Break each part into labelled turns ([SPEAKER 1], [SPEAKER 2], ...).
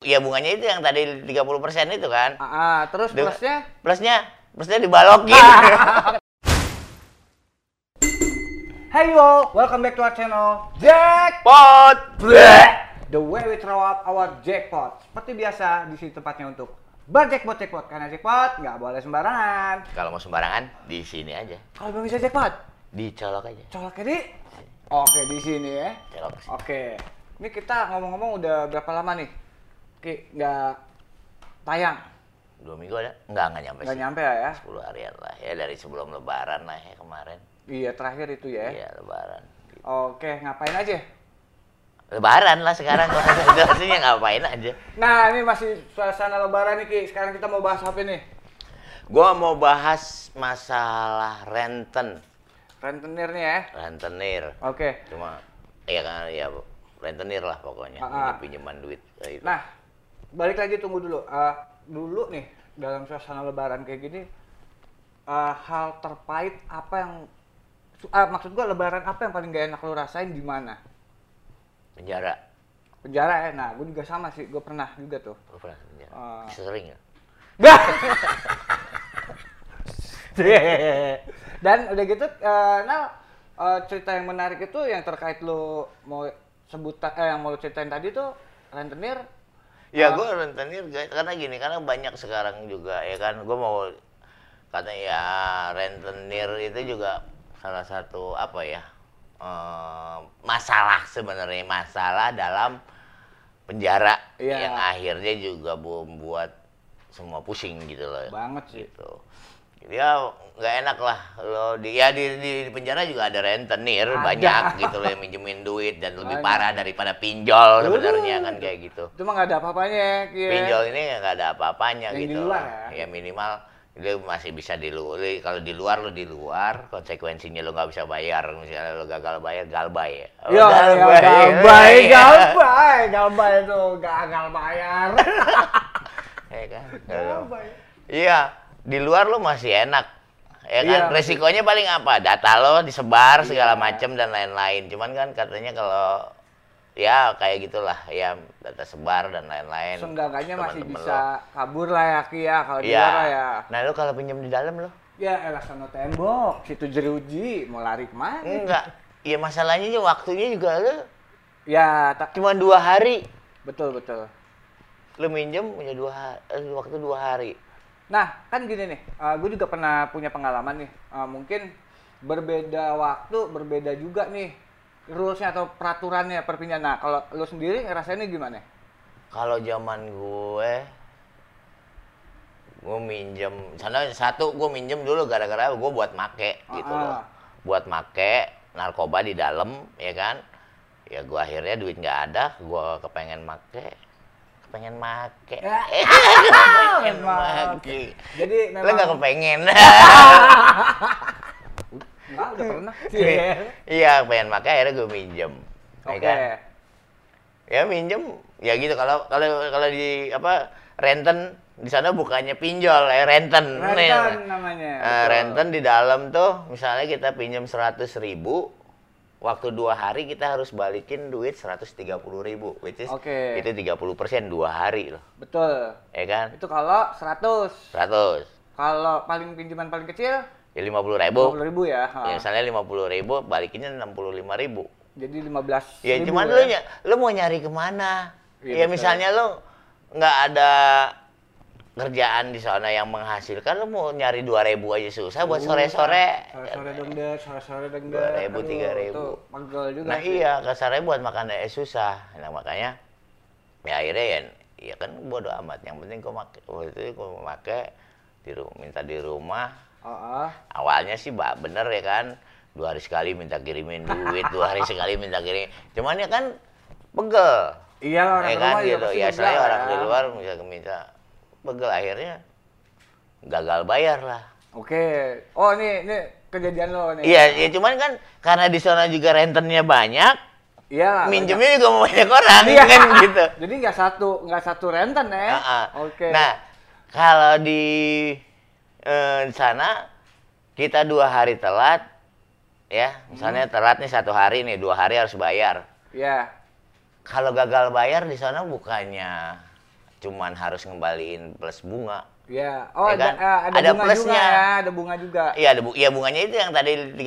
[SPEAKER 1] Ya bunganya itu yang tadi 30% itu kan.
[SPEAKER 2] Ah, ah, terus
[SPEAKER 1] Duh.
[SPEAKER 2] plusnya?
[SPEAKER 1] Plusnya, plusnya dibalokin.
[SPEAKER 2] Hey yo, welcome back to our channel Jackpot.
[SPEAKER 1] Pot.
[SPEAKER 2] The way we throw up our jackpot. Seperti biasa, di sini tempatnya untuk berjackpot jackpot karena jackpot nggak boleh sembarangan.
[SPEAKER 1] Kalau mau sembarangan di sini aja.
[SPEAKER 2] Kalau belum bisa jackpot,
[SPEAKER 1] Dicolok aja.
[SPEAKER 2] coloknya di. Oke di sini ya.
[SPEAKER 1] Colok.
[SPEAKER 2] Oke, ini kita ngomong-ngomong udah berapa lama nih? Ki nggak tayang,
[SPEAKER 1] Dua minggu ada? Enggak, enggak nyampe
[SPEAKER 2] nggak
[SPEAKER 1] sih.
[SPEAKER 2] nyampe lah ya?
[SPEAKER 1] 10 harian lah. Ya dari sebelum lebaran lah ya kemarin.
[SPEAKER 2] Iya terakhir itu ya.
[SPEAKER 1] Iya, lebaran.
[SPEAKER 2] Oke, ngapain aja?
[SPEAKER 1] Lebaran lah sekarang konsentrasinya ngapain aja.
[SPEAKER 2] Nah, ini masih suasana lebaran nih, Ki. Sekarang kita mau bahas apa nih?
[SPEAKER 1] Gua mau bahas masalah renten.
[SPEAKER 2] Rentenir nih ya.
[SPEAKER 1] Rentenir.
[SPEAKER 2] Oke.
[SPEAKER 1] Cuma ya kan ya rentenir lah pokoknya.
[SPEAKER 2] Ah, ah.
[SPEAKER 1] Pinjaman duit. gitu.
[SPEAKER 2] Nah, balik lagi tunggu dulu. Eh, dulu nih, dalam suasana lebaran kayak gini, eh, hal terpahit apa yang... ah, maksud gua lebaran apa yang paling gak enak lo rasain di mana?
[SPEAKER 1] penjara.
[SPEAKER 2] Penjara ya? Nah, gue juga sama sih. Gue pernah juga tuh.
[SPEAKER 1] Pernah penjara?
[SPEAKER 2] Ah.
[SPEAKER 1] Sering ya?
[SPEAKER 2] Dan udah gitu, eh, Nal, eh, cerita yang menarik itu yang terkait lo mau sebut eh, yang mau lo ceritain tadi tuh rentenir.
[SPEAKER 1] Ya
[SPEAKER 2] Ah.
[SPEAKER 1] gue rentenir karena gini, karena banyak sekarang juga ya kan, gue mau kata ya rentenir itu juga salah satu apa ya eh, masalah sebenarnya masalah dalam penjara
[SPEAKER 2] Iya.
[SPEAKER 1] yang akhirnya juga membuat semua pusing gitu loh.
[SPEAKER 2] Banget sih.
[SPEAKER 1] gitu. Ya nggak enak lah lo di ya di, di, di penjara juga ada rentenir
[SPEAKER 2] Ada.
[SPEAKER 1] banyak gitu loh yang minjemin duit dan lebih
[SPEAKER 2] Banyak.
[SPEAKER 1] parah daripada pinjol sebenarnya kan kayak gitu.
[SPEAKER 2] Itu mah gak ada apa-apanya, ya.
[SPEAKER 1] Pinjol ini nggak ada apa-apanya
[SPEAKER 2] Yang di
[SPEAKER 1] gitu.
[SPEAKER 2] luar ya?
[SPEAKER 1] ya minimal dia masih bisa di luar. Kalau di luar lo di luar, konsekuensinya lo nggak bisa bayar. Misalnya lo gagal bayar, galbay ya. Galbay.
[SPEAKER 2] galbay, galbay, galbay itu gagal bayar.
[SPEAKER 1] Ya kan?
[SPEAKER 2] Galbay.
[SPEAKER 1] Iya, di luar lo masih enak. Ya kan,
[SPEAKER 2] Iya,
[SPEAKER 1] resikonya paling apa? Data lo disebar segala
[SPEAKER 2] Iya.
[SPEAKER 1] macam dan lain-lain. Cuman kan katanya kalau ya kayak gitulah, ya data sebar dan lain-lain.
[SPEAKER 2] Seenggaknya masih bisa kabur lah ya, Ki ya, kalau
[SPEAKER 1] lo.
[SPEAKER 2] di
[SPEAKER 1] Iya.
[SPEAKER 2] luar ya.
[SPEAKER 1] Nah, lo kalau pinjam di dalam lo?
[SPEAKER 2] Ya, elah sono tembok, situ jeruji, mau lari ke mana?
[SPEAKER 1] Enggak. Ya masalahnya juga waktunya juga lo
[SPEAKER 2] Ya, tak
[SPEAKER 1] cuma dua hari.
[SPEAKER 2] betul betul.
[SPEAKER 1] Lo minjem punya dua ha- eh, waktu dua hari.
[SPEAKER 2] Nah, kan gini nih, gue juga pernah punya pengalaman nih. Eh, mungkin berbeda waktu, berbeda juga nih rulesnya atau peraturannya perpindahan. Nah, kalau lo sendiri ngerasainnya gimana?
[SPEAKER 1] Kalau zaman gue, gue minjem, sana satu gue minjem dulu gara-gara gue buat make gitu loh, buat make narkoba di dalam, ya kan? Ya gue akhirnya duit nggak ada, gue kepengen make, kepengen make,
[SPEAKER 2] Ya. Emang.
[SPEAKER 1] make.
[SPEAKER 2] Jadi
[SPEAKER 1] Lo
[SPEAKER 2] memang
[SPEAKER 1] nggak kepengen?
[SPEAKER 2] Enggak, udah pernah.
[SPEAKER 1] Iya, pengen make akhirnya gue minjem, ya
[SPEAKER 2] Oke.
[SPEAKER 1] kan? ya minjem ya gitu kalau kalau kalau di apa renten di sana bukannya pinjol ya renten
[SPEAKER 2] Rentan namanya.
[SPEAKER 1] Eh,
[SPEAKER 2] betul.
[SPEAKER 1] renten di dalam tuh misalnya kita pinjam seratus ribu waktu dua hari kita harus balikin duit seratus tiga puluh ribu which is
[SPEAKER 2] Oke.
[SPEAKER 1] itu 30 persen dua hari loh
[SPEAKER 2] Betul.
[SPEAKER 1] ya kan
[SPEAKER 2] Itu kalau 100.
[SPEAKER 1] 100
[SPEAKER 2] Kalau paling pinjaman paling kecil
[SPEAKER 1] ya lima puluh ribu
[SPEAKER 2] 50 ribu ya. ha.
[SPEAKER 1] ya misalnya lima puluh ribu balikinnya enam puluh lima ribu
[SPEAKER 2] Jadi 15
[SPEAKER 1] Ya
[SPEAKER 2] ribu
[SPEAKER 1] cuman
[SPEAKER 2] ya.
[SPEAKER 1] lu ny- lu mau nyari ke mana? ya
[SPEAKER 2] Iya, betul.
[SPEAKER 1] misalnya lu nggak ada kerjaan di sana yang menghasilkan, lu mau nyari dua ribu aja susah buat sore-sore.
[SPEAKER 2] Sore-sore dengdet, sore-sore dengdet.
[SPEAKER 1] 2.000,
[SPEAKER 2] Aduh,
[SPEAKER 1] 3.000.
[SPEAKER 2] itu Pegel juga
[SPEAKER 1] Nah
[SPEAKER 2] sih.
[SPEAKER 1] iya kasarnya buat makan aja susah. Nah makanya ya akhirnya ya, ya kan bodo amat. Yang penting gua make, waktu itu gua make di ru- minta di rumah. Awalnya sih bener ya kan dua hari sekali minta kirimin duit, dua hari sekali minta kirim. Cuman ya kan pegel.
[SPEAKER 2] Iya orang
[SPEAKER 1] ya
[SPEAKER 2] rumah
[SPEAKER 1] kan
[SPEAKER 2] juga
[SPEAKER 1] gitu
[SPEAKER 2] pasti
[SPEAKER 1] ya
[SPEAKER 2] begal
[SPEAKER 1] saya orang
[SPEAKER 2] ya.
[SPEAKER 1] di luar bisa minta pegel akhirnya gagal bayar lah
[SPEAKER 2] Oke. Oh ini ini kejadian lo nih.
[SPEAKER 1] iya ya cuman kan karena di sana juga rentennya banyak
[SPEAKER 2] Iya.
[SPEAKER 1] minjemnya juga mau banyak orang
[SPEAKER 2] Iya.
[SPEAKER 1] kan gitu
[SPEAKER 2] Jadi nggak satu nggak satu renten ya.
[SPEAKER 1] Ah.
[SPEAKER 2] Oke.
[SPEAKER 1] nah kalau di eh, sana kita dua hari telat ya misalnya
[SPEAKER 2] Hmm.
[SPEAKER 1] telat nih satu hari nih dua hari harus bayar
[SPEAKER 2] Iya.
[SPEAKER 1] kalau gagal bayar di sana bukannya cuman harus ngembaliin plus bunga.
[SPEAKER 2] Iya. Oh,
[SPEAKER 1] Ya
[SPEAKER 2] ada
[SPEAKER 1] kan?
[SPEAKER 2] eh, ada,
[SPEAKER 1] Ada
[SPEAKER 2] bunga
[SPEAKER 1] plusnya.
[SPEAKER 2] juga ya, ada bunga juga.
[SPEAKER 1] Iya, ada bu- iya bunganya itu yang tadi 30%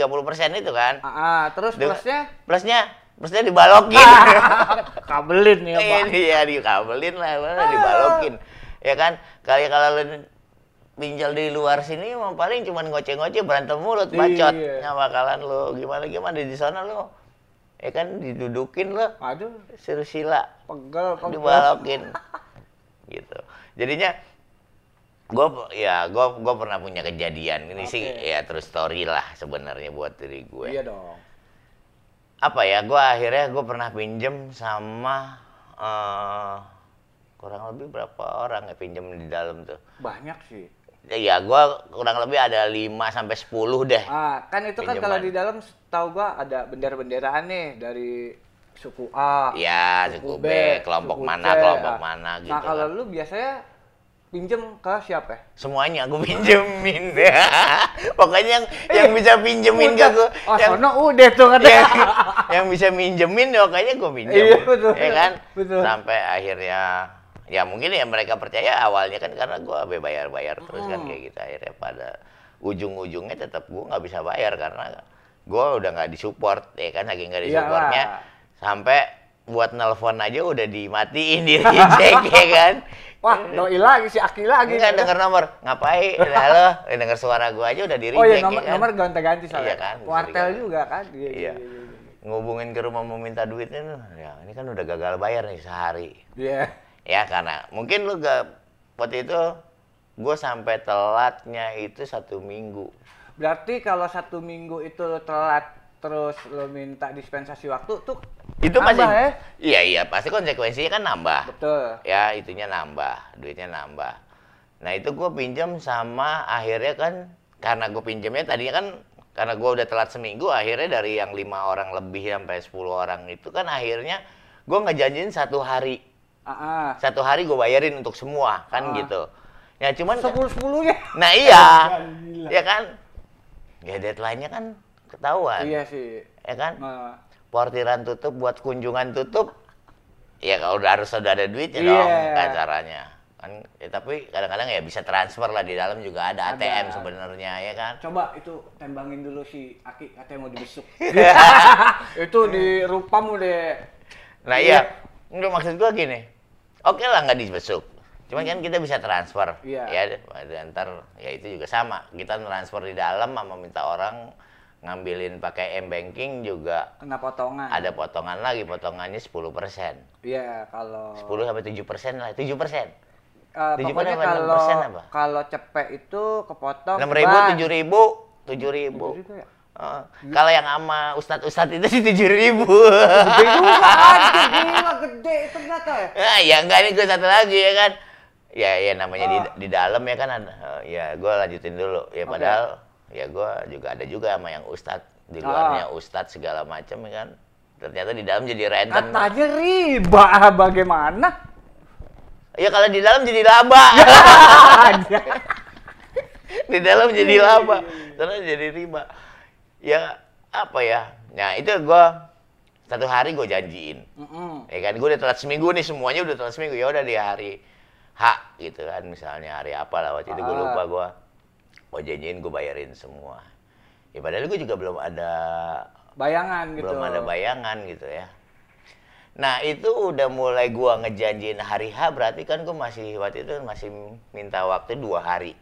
[SPEAKER 1] itu kan.
[SPEAKER 2] Ah, ah, terus
[SPEAKER 1] Dengan-
[SPEAKER 2] plusnya
[SPEAKER 1] Plusnya, plusnya dibalokin.
[SPEAKER 2] kabelin ya, Pak.
[SPEAKER 1] Ini ya dikabelin lah, mana dibalokin. Ya kan, kalau kalau lu pinjal di luar sini mah paling cuma ngoceh-ngoceh berantem mulut, bacot.
[SPEAKER 2] Iya.
[SPEAKER 1] Bakalan lu gimana gimana di sana lu. Ya kan didudukin lu,
[SPEAKER 2] Aduh,
[SPEAKER 1] sila,
[SPEAKER 2] pegel, pegel.
[SPEAKER 1] dibalokin. gitu. Jadinya gue ya gue gue pernah punya kejadian ini sih
[SPEAKER 2] Oke.
[SPEAKER 1] ya terus story lah sebenarnya buat diri gue
[SPEAKER 2] Iya dong.
[SPEAKER 1] apa ya gue akhirnya gue pernah pinjem sama eh kurang lebih berapa orang ya pinjem di dalam tuh
[SPEAKER 2] Banyak sih.
[SPEAKER 1] ya gue kurang lebih ada 5 sampai 10 deh
[SPEAKER 2] Ah, kan itu kan kalau
[SPEAKER 1] Pinjaman.
[SPEAKER 2] di dalam tahu gua ada bendera-benderaan nih dari suku A.
[SPEAKER 1] ya suku B kelompok
[SPEAKER 2] suku
[SPEAKER 1] mana
[SPEAKER 2] C,
[SPEAKER 1] kelompok
[SPEAKER 2] ah.
[SPEAKER 1] mana gitu
[SPEAKER 2] Nah, kalau
[SPEAKER 1] kan.
[SPEAKER 2] lu biasanya pinjem ke siapa? ya?
[SPEAKER 1] semuanya gue pinjemin pokoknya yang yang bisa pinjemin ke gue
[SPEAKER 2] Oh,
[SPEAKER 1] yang
[SPEAKER 2] sono udah tuh kan.
[SPEAKER 1] yang, yang bisa minjemin pokoknya gue pinjam
[SPEAKER 2] Iya, betul.
[SPEAKER 1] ya kan
[SPEAKER 2] Betul.
[SPEAKER 1] sampai akhirnya ya mungkin ya mereka percaya awalnya kan karena gue be bayar bayar terus kan
[SPEAKER 2] Hmm.
[SPEAKER 1] kayak gitu akhirnya pada ujung-ujungnya tetap gue nggak bisa bayar karena gue udah nggak disupport ya kan lagi nggak disupportnya
[SPEAKER 2] Iyalah.
[SPEAKER 1] Sampai buat nelpon aja udah dimatiin di reject ya kan
[SPEAKER 2] Wah, doi lagi si Aki lagi.
[SPEAKER 1] Enggak denger nomor, ngapain? Halo, eh, denger suara gua aja udah di reject
[SPEAKER 2] Oh iya,
[SPEAKER 1] ya
[SPEAKER 2] nomor
[SPEAKER 1] kan?
[SPEAKER 2] nomor ganti-ganti soalnya.
[SPEAKER 1] Iya kan,
[SPEAKER 2] Kuartel juga kan. Iya. iya,
[SPEAKER 1] Iya.
[SPEAKER 2] iya, iya.
[SPEAKER 1] ngubungin ke rumah mau minta duitnya tuh, ya ini kan udah gagal bayar nih sehari.
[SPEAKER 2] Iya.
[SPEAKER 1] Ya karena mungkin lu gak waktu itu gue sampai telatnya itu satu minggu.
[SPEAKER 2] Berarti kalau satu minggu itu telat terus lo minta dispensasi waktu tuh
[SPEAKER 1] Itu
[SPEAKER 2] nambah
[SPEAKER 1] masih
[SPEAKER 2] ya?
[SPEAKER 1] Iya iya pasti konsekuensinya kan nambah.
[SPEAKER 2] Betul.
[SPEAKER 1] Ya itunya nambah, duitnya nambah. Nah itu gue pinjam sama akhirnya kan karena gue pinjamnya tadinya kan karena gue udah telat seminggu akhirnya dari yang lima orang lebih sampai 10 orang itu kan akhirnya gue ngejanjiin satu hari
[SPEAKER 2] Ah, ah.
[SPEAKER 1] satu hari gue bayarin untuk semua kan
[SPEAKER 2] Ah.
[SPEAKER 1] gitu ya cuman
[SPEAKER 2] sepuluh sepuluhnya.
[SPEAKER 1] nah iya ya kan ya deadline-nya kan ketahuan
[SPEAKER 2] Iya sih.
[SPEAKER 1] ya kan
[SPEAKER 2] Nah,
[SPEAKER 1] portiran tutup buat kunjungan tutup ya kalau udah harus udah ada duitnya
[SPEAKER 2] Iya.
[SPEAKER 1] dong kan caranya kan ya, tapi kadang-kadang ya bisa transfer lah di dalam juga ada
[SPEAKER 2] Ada.
[SPEAKER 1] ATM sebenarnya ya kan
[SPEAKER 2] coba itu tembangin dulu si Aki katanya mau dibesuk. itu di rupamu deh.
[SPEAKER 1] nah iya enggak maksud gua gini oke lah nggak dibesuk cuman kan kita bisa transfer
[SPEAKER 2] Iya.
[SPEAKER 1] ya ntar ya itu juga sama kita transfer di dalam sama minta orang ngambilin pakai m banking juga
[SPEAKER 2] Kena potongan.
[SPEAKER 1] ada potongan lagi potongannya 10% 10
[SPEAKER 2] Iya, kalau
[SPEAKER 1] sampai 7% lah 7%
[SPEAKER 2] Eh,
[SPEAKER 1] tujuh
[SPEAKER 2] pokoknya kalau
[SPEAKER 1] persen apa?
[SPEAKER 2] kalau cepet itu kepotong
[SPEAKER 1] enam ribu tujuh ribu tujuh ribu
[SPEAKER 2] ya?
[SPEAKER 1] Kalau yang sama ustadz ustadz itu sih tujuh ribu
[SPEAKER 2] Gede juga anjir, gila gede ternyata ya.
[SPEAKER 1] ah ya enggak ini gue satu lagi ya kan ya ya namanya di,
[SPEAKER 2] Ah.
[SPEAKER 1] di dalam ya kan ada eh, ya gue lanjutin dulu ya
[SPEAKER 2] Oke.
[SPEAKER 1] padahal ya gue juga ada juga sama yang ustadz di
[SPEAKER 2] Ah.
[SPEAKER 1] luarnya ustadz segala macam ya kan. Ternyata di dalam jadi renten
[SPEAKER 2] Katanya riba bagaimana?
[SPEAKER 1] ya kalau di dalam jadi laba. Di dalam jadi laba. Terus jadi riba. Ya apa ya? Nah itu gue satu hari gue janjiin.
[SPEAKER 2] Mm-mm.
[SPEAKER 1] ya kan gue udah telat seminggu nih semuanya udah telat seminggu. Ya udah di hari H gitu kan misalnya hari apa lah waktu itu gue
[SPEAKER 2] Ah.
[SPEAKER 1] lupa gue gue janjiin gue bayarin semua ya padahal gue juga belum ada
[SPEAKER 2] Bayangan gitu.
[SPEAKER 1] belum ada bayangan gitu ya nah itu udah mulai gua ngejanjiin hari H berarti kan gue masih waktu itu masih minta waktu dua hari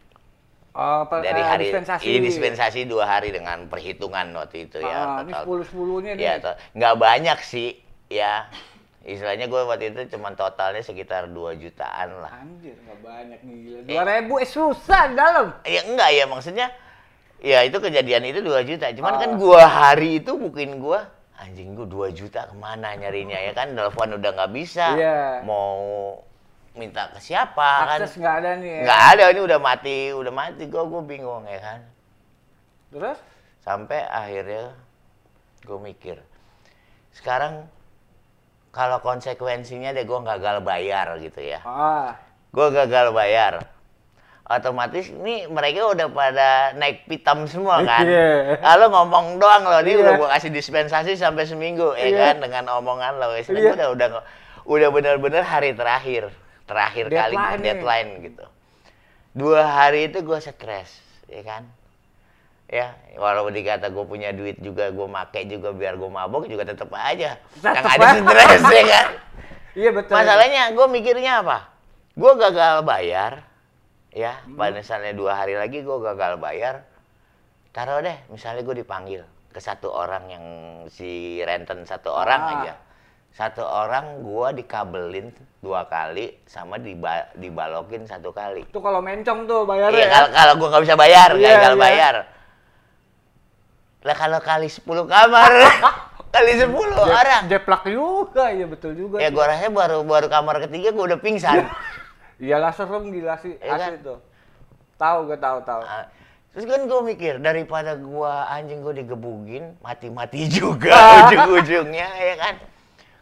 [SPEAKER 2] Oh, per-
[SPEAKER 1] dari
[SPEAKER 2] eh,
[SPEAKER 1] hari
[SPEAKER 2] dispensasi.
[SPEAKER 1] iya, dispensasi dua hari dengan perhitungan waktu itu ya
[SPEAKER 2] Ah, ini
[SPEAKER 1] total.
[SPEAKER 2] sepuluh sepuluhnya
[SPEAKER 1] ya
[SPEAKER 2] nih.
[SPEAKER 1] to- nggak banyak sih ya istilahnya gue waktu itu cuma totalnya sekitar 2 jutaan lah
[SPEAKER 2] Anjir, nggak banyak gila. Dua ribu eh susah dalam.
[SPEAKER 1] ya enggak ya maksudnya ya itu kejadian itu 2 juta cuman
[SPEAKER 2] Ah.
[SPEAKER 1] kan gua hari itu mungkin gua anjing gua 2 juta ke mana nyarinya ya kan telepon udah nggak bisa
[SPEAKER 2] Iya.
[SPEAKER 1] mau minta ke siapa
[SPEAKER 2] Akses
[SPEAKER 1] kan
[SPEAKER 2] nggak ada nih ya.
[SPEAKER 1] nggak ada ini udah mati udah mati gua gua bingung ya kan
[SPEAKER 2] Terus?
[SPEAKER 1] sampai akhirnya gue mikir sekarang kalau konsekuensinya deh gue gagal bayar gitu ya
[SPEAKER 2] Ah,
[SPEAKER 1] gue gagal bayar otomatis ini mereka udah pada naik pitam semua kan
[SPEAKER 2] Iya.
[SPEAKER 1] lalu ngomong doang loh ini
[SPEAKER 2] Iya.
[SPEAKER 1] udah gue kasih dispensasi sampai seminggu ya
[SPEAKER 2] Iya.
[SPEAKER 1] kan dengan omongan lo istilahnya
[SPEAKER 2] Iya.
[SPEAKER 1] udah udah udah benar-benar hari terakhir terakhir kali
[SPEAKER 2] Deadline nih.
[SPEAKER 1] deadline gitu. Dua hari itu gue stres, ya kan? Ya, walaupun dikata gue punya duit juga, gue make juga biar gue mabok juga tetap aja.
[SPEAKER 2] Tetep
[SPEAKER 1] yang ada stres ya kan?
[SPEAKER 2] Iya betul.
[SPEAKER 1] Masalahnya gue mikirnya apa? Gue gagal bayar, ya.
[SPEAKER 2] Hmm.
[SPEAKER 1] Pada misalnya dua hari lagi gue gagal bayar, taruh deh, misalnya gue dipanggil ke satu orang yang si renten satu orang
[SPEAKER 2] Ah.
[SPEAKER 1] aja. Satu orang gue dikabelin dua kali sama diba- dibalokin satu kali.
[SPEAKER 2] Itu kalau mencong tuh bayarnya.
[SPEAKER 1] Iya
[SPEAKER 2] ya.
[SPEAKER 1] kalau kalau gue nggak bisa bayar,
[SPEAKER 2] Iya,
[SPEAKER 1] gagal
[SPEAKER 2] iya.
[SPEAKER 1] bayar. Lah kalau kali 10 kamar, kali 10
[SPEAKER 2] Jep-
[SPEAKER 1] orang.
[SPEAKER 2] Jeplak juga, iya betul juga.
[SPEAKER 1] Ya
[SPEAKER 2] sih.
[SPEAKER 1] gue rasa baru baru kamar ketiga gue udah pingsan.
[SPEAKER 2] Iyalah serem gila sih,
[SPEAKER 1] Iya
[SPEAKER 2] asli
[SPEAKER 1] kan?
[SPEAKER 2] tuh. Tahu gue tahu tahu.
[SPEAKER 1] Ah, Terus kan gue mikir daripada gua anjing gue digebugin mati-mati juga ujung-ujungnya ya kan.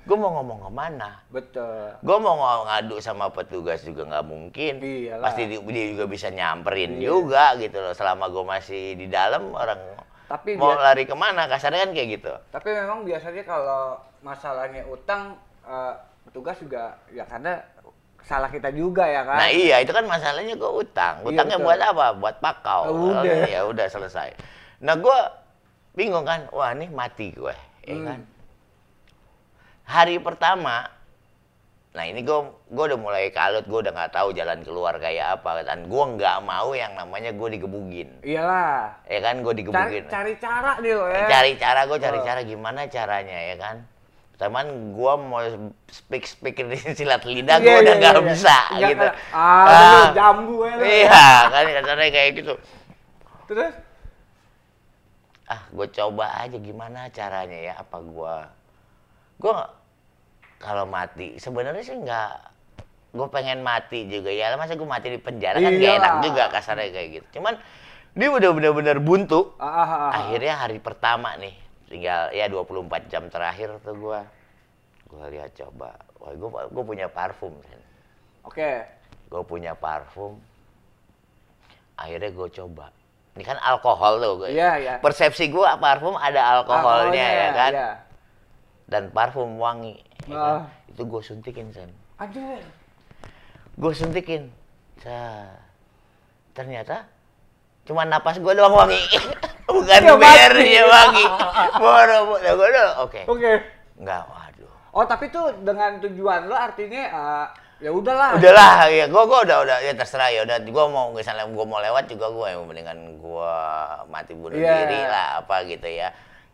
[SPEAKER 1] Gue mau ngomong ke mana?
[SPEAKER 2] Betul.
[SPEAKER 1] Gue mau ng- ngadu sama petugas juga nggak mungkin.
[SPEAKER 2] Iyalah.
[SPEAKER 1] Pasti di- dia juga bisa nyamperin
[SPEAKER 2] Iya.
[SPEAKER 1] juga gitu loh. Selama gue masih di dalam orang
[SPEAKER 2] Tapi
[SPEAKER 1] mau
[SPEAKER 2] dia-
[SPEAKER 1] lari ke mana? Kasarnya kan kayak gitu.
[SPEAKER 2] Tapi memang biasanya kalau masalahnya utang eh, petugas juga ya karena salah kita juga ya kan.
[SPEAKER 1] Nah iya itu kan masalahnya gue utang.
[SPEAKER 2] Iya,
[SPEAKER 1] Utangnya
[SPEAKER 2] betul.
[SPEAKER 1] buat apa? Buat pakau.
[SPEAKER 2] Oh, udah.
[SPEAKER 1] Ya udah selesai. Nah gue bingung kan. Wah ini mati gue. Ya
[SPEAKER 2] Hmm.
[SPEAKER 1] kan? Hari pertama, nah ini gue gue udah mulai kalut. Gue udah nggak tahu jalan keluar kayak apa. Dan gue nggak mau yang namanya gue digebugin.
[SPEAKER 2] Iyalah.
[SPEAKER 1] Ya kan gue
[SPEAKER 2] Cari,
[SPEAKER 1] digebugin.
[SPEAKER 2] cari cara nih lo ya.
[SPEAKER 1] Cari cara gue cari
[SPEAKER 2] Oh.
[SPEAKER 1] cara gimana caranya ya kan. Teman gue mau speak speak di silat lidah gue
[SPEAKER 2] Iya,
[SPEAKER 1] udah
[SPEAKER 2] iya,
[SPEAKER 1] nggak
[SPEAKER 2] iya.
[SPEAKER 1] bisa
[SPEAKER 2] Iya,
[SPEAKER 1] gitu.
[SPEAKER 2] kan. Ah, lu jambu ya.
[SPEAKER 1] Iya, kan kasarnya kayak gitu.
[SPEAKER 2] Terus
[SPEAKER 1] Ah, gue coba aja gimana caranya ya, apa gue... Gue kalau mati, sebenarnya sih nggak... Gue pengen mati juga, ya masa gue mati di penjara kan gak
[SPEAKER 2] Iyalah.
[SPEAKER 1] enak juga kasarnya kayak gitu. Cuman dia udah bener-bener buntu.
[SPEAKER 2] ah, ah, ah, ah.
[SPEAKER 1] Akhirnya hari pertama nih, tinggal ya 24 jam terakhir tuh gue. Gue lihat coba, wah gue gue punya parfum.
[SPEAKER 2] Oke.
[SPEAKER 1] gue punya parfum akhirnya gue coba ini kan alkohol tuh gue
[SPEAKER 2] Iya, iya.
[SPEAKER 1] persepsi gue parfum ada alkoholnya ya kan
[SPEAKER 2] Iya.
[SPEAKER 1] dan parfum wangi ya kan? Itu gue suntikin sen
[SPEAKER 2] Anjir.
[SPEAKER 1] gue suntikin. Sa- ternyata cuma napas gue doang wangi. Bukan
[SPEAKER 2] Ya,
[SPEAKER 1] bernya wangi. Bodoh bodoh bodoh. Oke.
[SPEAKER 2] Oke.
[SPEAKER 1] nggak waduh.
[SPEAKER 2] Oh, tapi tuh dengan tujuan lo artinya eh, ya udahlah.
[SPEAKER 1] udahlah ya gua gua udah udah ya terserah ya udah. Gua mau misalnya gua mau lewat juga gua yang mendingan gua mati bunuh
[SPEAKER 2] Iya.
[SPEAKER 1] diri lah apa gitu ya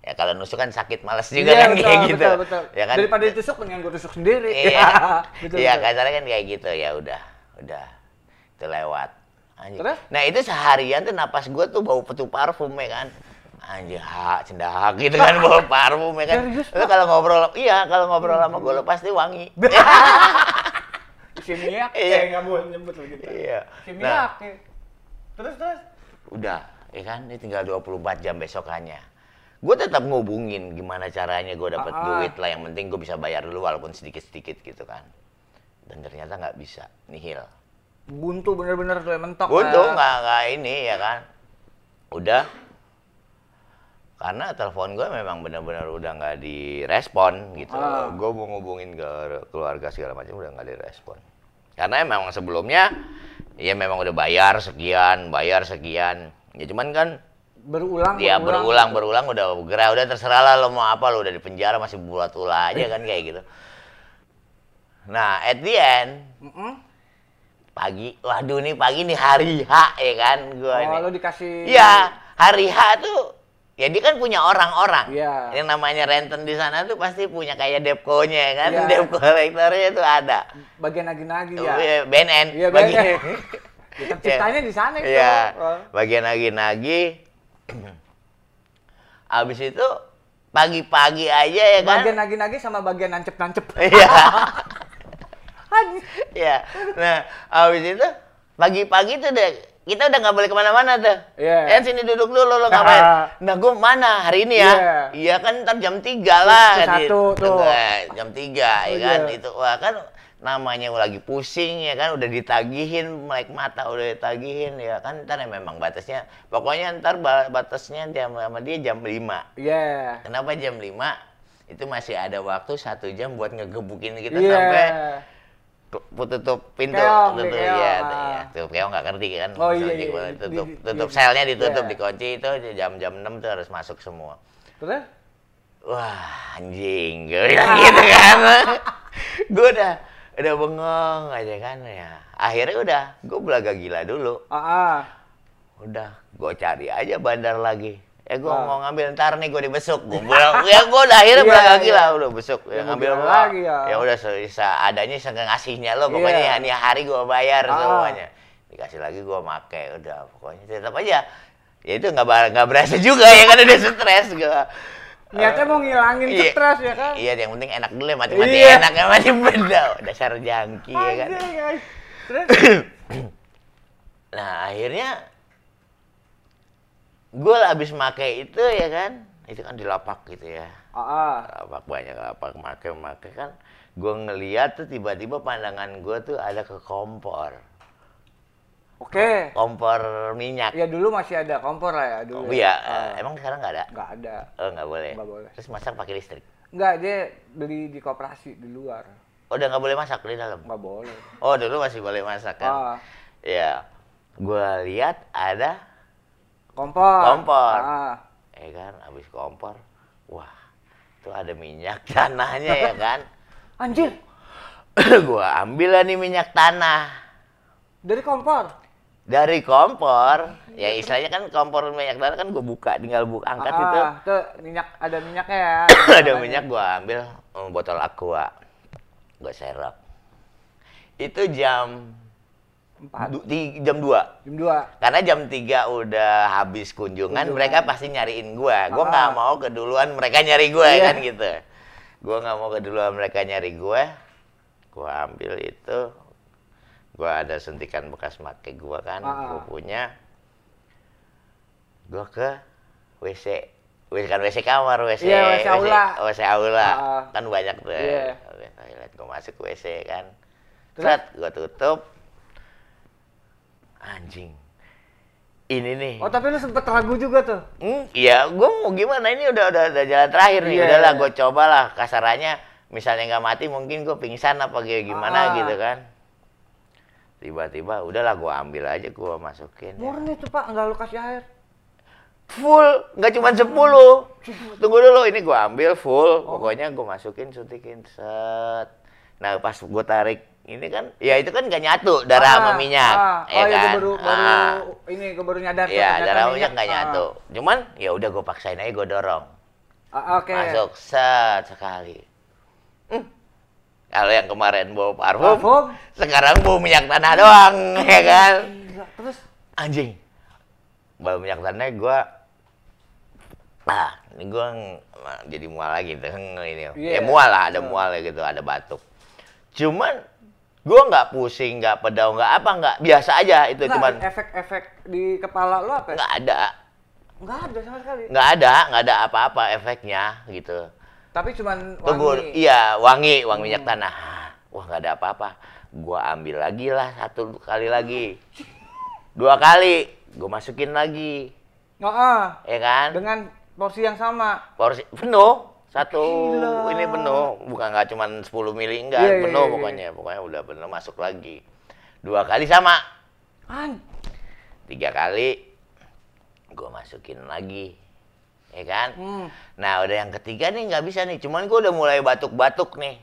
[SPEAKER 1] ya kalau nusuk kan sakit males juga
[SPEAKER 2] Iya,
[SPEAKER 1] kan
[SPEAKER 2] betul,
[SPEAKER 1] kayak gitu
[SPEAKER 2] Betul, betul.
[SPEAKER 1] ya kan
[SPEAKER 2] Daripada ditusuk mendingan gue tusuk sendiri.
[SPEAKER 1] iya
[SPEAKER 2] betul,
[SPEAKER 1] iya kasarnya kan kayak gitu ya udah udah itu lewat Anjing.
[SPEAKER 2] Terus?
[SPEAKER 1] nah itu seharian tuh napas gua tuh bau petu parfum ya kan anjir hak cendak gitu kan bau parfum ya kan lu kalau ngobrol iya kalau ngobrol sama gua lu pasti wangi
[SPEAKER 2] Simiak,
[SPEAKER 1] Iya.
[SPEAKER 2] eh nggak boleh nyebut lagi.
[SPEAKER 1] iya
[SPEAKER 2] Simiak.
[SPEAKER 1] nah
[SPEAKER 2] ya. Terus terus.
[SPEAKER 1] udah ya kan ini tinggal 24 jam besokannya gue tetap ngubungin gimana caranya gue dapat
[SPEAKER 2] Ah, ah.
[SPEAKER 1] duit lah. Yang penting gue bisa bayar dulu walaupun sedikit sedikit gitu kan. Dan ternyata nggak bisa nihil.
[SPEAKER 2] Buntu bener-bener tuh mentok.
[SPEAKER 1] buntu nggak nggak ini ya kan. Udah. Karena telepon gue memang benar-benar udah nggak direspon gitu.
[SPEAKER 2] Ah.
[SPEAKER 1] gue mau ngubungin ke keluarga segala macam udah nggak direspon. Karena memang sebelumnya ya memang udah bayar sekian bayar sekian. Ya cuman kan
[SPEAKER 2] Berulang,
[SPEAKER 1] Ya berulang berulang udah gerah udah terserah lah lo mau apa lo udah di penjara masih buat ulah aja kan kayak gitu. Nah at the end
[SPEAKER 2] Mm-mm.
[SPEAKER 1] pagi, waduh nih pagi nih hari H ya kan gua
[SPEAKER 2] Oh, lo
[SPEAKER 1] ini.
[SPEAKER 2] dikasih.
[SPEAKER 1] Iya hari H tuh ya dia kan punya orang-orang.
[SPEAKER 2] Iya.
[SPEAKER 1] Yang namanya renten di sana tuh pasti punya kayak depkonya ya kan,
[SPEAKER 2] Iya.
[SPEAKER 1] debt collectornya tuh ada.
[SPEAKER 2] Bagian nagi-nagi ya.
[SPEAKER 1] iya, BNN.
[SPEAKER 2] Iya,
[SPEAKER 1] Bagi-
[SPEAKER 2] BNN. Ya, kan ceritanya di sana itu.
[SPEAKER 1] Iya.
[SPEAKER 2] Oh.
[SPEAKER 1] Bagian nagi-nagi. Abis itu pagi-pagi aja ya kan.
[SPEAKER 2] Bagian nagi-nagi sama bagian nancep-nancep.
[SPEAKER 1] Iya. Iya. Nah, abis itu pagi-pagi tuh deh kita udah nggak boleh ke mana-mana tuh.
[SPEAKER 2] Iya.
[SPEAKER 1] Eh sini duduk dulu lo ngapain? nah gue mana hari ini ya?
[SPEAKER 2] Iya.
[SPEAKER 1] Iya kan ntar jam 3 lah.
[SPEAKER 2] Satu tuh.
[SPEAKER 1] Eh, Jam 3 ya
[SPEAKER 2] Oh,
[SPEAKER 1] kan
[SPEAKER 2] iya.
[SPEAKER 1] itu wah kan namanya lagi pusing ya kan udah ditagihin melek mata udah ditagihin ya kan ntar ya memang batasnya pokoknya ntar ba- batasnya dia sama dia jam 5
[SPEAKER 2] Iya.
[SPEAKER 1] Kenapa jam 5? Itu masih ada waktu satu jam buat ngegebukin kita
[SPEAKER 2] Iya.
[SPEAKER 1] sampai tutup pintu
[SPEAKER 2] Keong,
[SPEAKER 1] tutup
[SPEAKER 2] di keong,
[SPEAKER 1] ya, ya tutup keong nggak ngerti kan
[SPEAKER 2] Oh, iya, iya, iya.
[SPEAKER 1] tutup
[SPEAKER 2] Di-
[SPEAKER 1] tutup
[SPEAKER 2] di-
[SPEAKER 1] selnya ditutup
[SPEAKER 2] iya.
[SPEAKER 1] dikunci itu jam-jam 6 tuh harus masuk semua
[SPEAKER 2] Terus?
[SPEAKER 1] wah anjing gue bilang gitu kan gue udah udah bengong aja kan ya akhirnya udah gue belaga gila dulu
[SPEAKER 2] Ah, ah.
[SPEAKER 1] udah gue cari aja bandar lagi eh gue
[SPEAKER 2] Ah.
[SPEAKER 1] mau ngambil ntar nih gue dibesuk gue bilang ya gue udah akhirnya
[SPEAKER 2] Iya,
[SPEAKER 1] belaga
[SPEAKER 2] iya.
[SPEAKER 1] gila udah besuk
[SPEAKER 2] Ya,
[SPEAKER 1] ya, ngambil apa
[SPEAKER 2] lagi ya.
[SPEAKER 1] ya udah se adanya ngasihnya lo pokoknya
[SPEAKER 2] Iya.
[SPEAKER 1] ya nih hari gue bayar
[SPEAKER 2] Ah.
[SPEAKER 1] semuanya dikasih lagi gue make udah pokoknya tetap aja ya itu nggak nggak berasa juga ya kan udah stres gue
[SPEAKER 2] Niatnya mau ngilangin
[SPEAKER 1] Iya.
[SPEAKER 2] stres ya kan?
[SPEAKER 1] Iya, yang penting enak dulu ya, mati-mati
[SPEAKER 2] Iya.
[SPEAKER 1] enak ya, mati benda. Dasar jangki ya kan.
[SPEAKER 2] Anjing, guys. Terus?
[SPEAKER 1] Nah, akhirnya gue habis make itu ya kan, itu kan di lapak gitu ya.
[SPEAKER 2] Ah, ah.
[SPEAKER 1] Lapak banyak lapak make make kan. Gue ngeliat tuh tiba-tiba pandangan gue tuh ada ke kompor.
[SPEAKER 2] Oke.
[SPEAKER 1] Kompor minyak.
[SPEAKER 2] Ya dulu masih ada kompor lah ya dulu.
[SPEAKER 1] Oh, iya,
[SPEAKER 2] Ah.
[SPEAKER 1] eh, emang sekarang nggak ada?
[SPEAKER 2] Nggak ada.
[SPEAKER 1] Oh, nggak boleh.
[SPEAKER 2] Nggak boleh.
[SPEAKER 1] Terus masak pakai listrik.
[SPEAKER 2] Nggak, dia beli di koperasi di luar.
[SPEAKER 1] Oh, udah nggak boleh masak di dalam.
[SPEAKER 2] Nggak boleh.
[SPEAKER 1] Oh, dulu masih boleh masak kan?
[SPEAKER 2] Ah,
[SPEAKER 1] Ya, gue lihat ada
[SPEAKER 2] kompor.
[SPEAKER 1] Kompor.
[SPEAKER 2] Ah.
[SPEAKER 1] ya kan habis kompor wah itu ada minyak tanahnya ya kan
[SPEAKER 2] Anjir,
[SPEAKER 1] gua ambil lah nih minyak tanah
[SPEAKER 2] dari kompor.
[SPEAKER 1] Dari kompor ya istilahnya kan kompor minyak tanah kan gua buka tinggal buka angkat
[SPEAKER 2] ah,
[SPEAKER 1] itu
[SPEAKER 2] Tuh, minyak ada minyaknya ya.
[SPEAKER 1] ada minyak gua ambil eh, botol aqua gua serok itu jam
[SPEAKER 2] Empat.
[SPEAKER 1] du- ti- jam 2
[SPEAKER 2] Jam dua.
[SPEAKER 1] karena jam 3 udah habis kunjungan,
[SPEAKER 2] Kunjungan.
[SPEAKER 1] mereka pasti nyariin gua. Gua
[SPEAKER 2] Ah.
[SPEAKER 1] nggak mau keduluan mereka nyari gua
[SPEAKER 2] Iya.
[SPEAKER 1] kan gitu. Gua nggak mau keduluan mereka nyari gua. Gua ambil itu. Gua ada suntikan bekas make gua kan,
[SPEAKER 2] Ah.
[SPEAKER 1] gua punya. Gua ke WC. WC kan WC kamar, WC,
[SPEAKER 2] Iya, WC aula.
[SPEAKER 1] WC aula.
[SPEAKER 2] Ah.
[SPEAKER 1] Kan banyak tuh.
[SPEAKER 2] Iya.
[SPEAKER 1] Oke, toilet gua masuk WC kan.
[SPEAKER 2] Terus?
[SPEAKER 1] Gua tutup. Anjing. Ini nih.
[SPEAKER 2] Oh, tapi lu sempet ragu juga tuh.
[SPEAKER 1] Hmm, iya, gue mau gimana ini udah udah, udah jalan terakhir nih,
[SPEAKER 2] Iya.
[SPEAKER 1] udahlah gue cobalah kasarannya, misalnya nggak mati mungkin gue pingsan apa kayak gimana
[SPEAKER 2] Ah.
[SPEAKER 1] gitu kan. Tiba-tiba udahlah gue ambil aja gue masukin. ya.
[SPEAKER 2] Murni tuh pak, nggak lu kasih air.
[SPEAKER 1] Full, nggak cuma 10. Tunggu dulu, ini gue ambil full,
[SPEAKER 2] Oh.
[SPEAKER 1] pokoknya gue masukin suntikin set. Nah pas gue tarik ini kan, ya itu kan gak nyatu darah sama
[SPEAKER 2] Ah,
[SPEAKER 1] minyak,
[SPEAKER 2] ah.
[SPEAKER 1] ya
[SPEAKER 2] oh, iya,
[SPEAKER 1] kan?
[SPEAKER 2] gua baru, baru
[SPEAKER 1] Ah.
[SPEAKER 2] ini gue baru nyadar. ternyata
[SPEAKER 1] darah minyak nggak
[SPEAKER 2] ah.
[SPEAKER 1] nyatu. Cuman ya udah gue paksain aja gue dorong.
[SPEAKER 2] Ah, Oke.
[SPEAKER 1] Masuk set sekali. Hmm. Kalau yang kemarin bawa parfum,
[SPEAKER 2] Parfum.
[SPEAKER 1] sekarang bawa minyak tanah doang, ya kan?
[SPEAKER 2] Terus
[SPEAKER 1] Anjing. Bawa minyak tanah gua ah, ini gua ng- jadi mual lagi tuh ini.
[SPEAKER 2] Iya.
[SPEAKER 1] Ya mual lah, ada
[SPEAKER 2] Hmm.
[SPEAKER 1] mual ya gitu, ada batuk. Cuman gua nggak pusing, nggak pedau, nggak apa, nggak biasa aja itu
[SPEAKER 2] nggak,
[SPEAKER 1] cuman
[SPEAKER 2] efek-efek di kepala lu apa?
[SPEAKER 1] nggak ada,
[SPEAKER 2] Nggak ada sama sekali.
[SPEAKER 1] nggak ada, nggak ada apa-apa efeknya gitu.
[SPEAKER 2] Tapi cuman
[SPEAKER 1] Tunggu,
[SPEAKER 2] wangi.
[SPEAKER 1] iya wangi, wangi minyak
[SPEAKER 2] Hmm.
[SPEAKER 1] tanah. Wah nggak ada apa-apa. Gua ambil lagi lah satu kali lagi, dua kali, gua masukin lagi,
[SPEAKER 2] Oh, ah.
[SPEAKER 1] ya kan?
[SPEAKER 2] dengan porsi yang sama.
[SPEAKER 1] Porsi penuh, satu
[SPEAKER 2] Gila.
[SPEAKER 1] ini penuh, bukan nggak cuma 10 mili enggak,
[SPEAKER 2] Iya, iya,
[SPEAKER 1] penuh
[SPEAKER 2] iya,
[SPEAKER 1] pokoknya, pokoknya udah penuh masuk lagi. Dua kali sama,
[SPEAKER 2] An.
[SPEAKER 1] tiga kali, gua masukin lagi, ya kan?
[SPEAKER 2] Hmm.
[SPEAKER 1] Nah udah yang ketiga nih nggak bisa nih, cuman gua udah mulai batuk-batuk nih.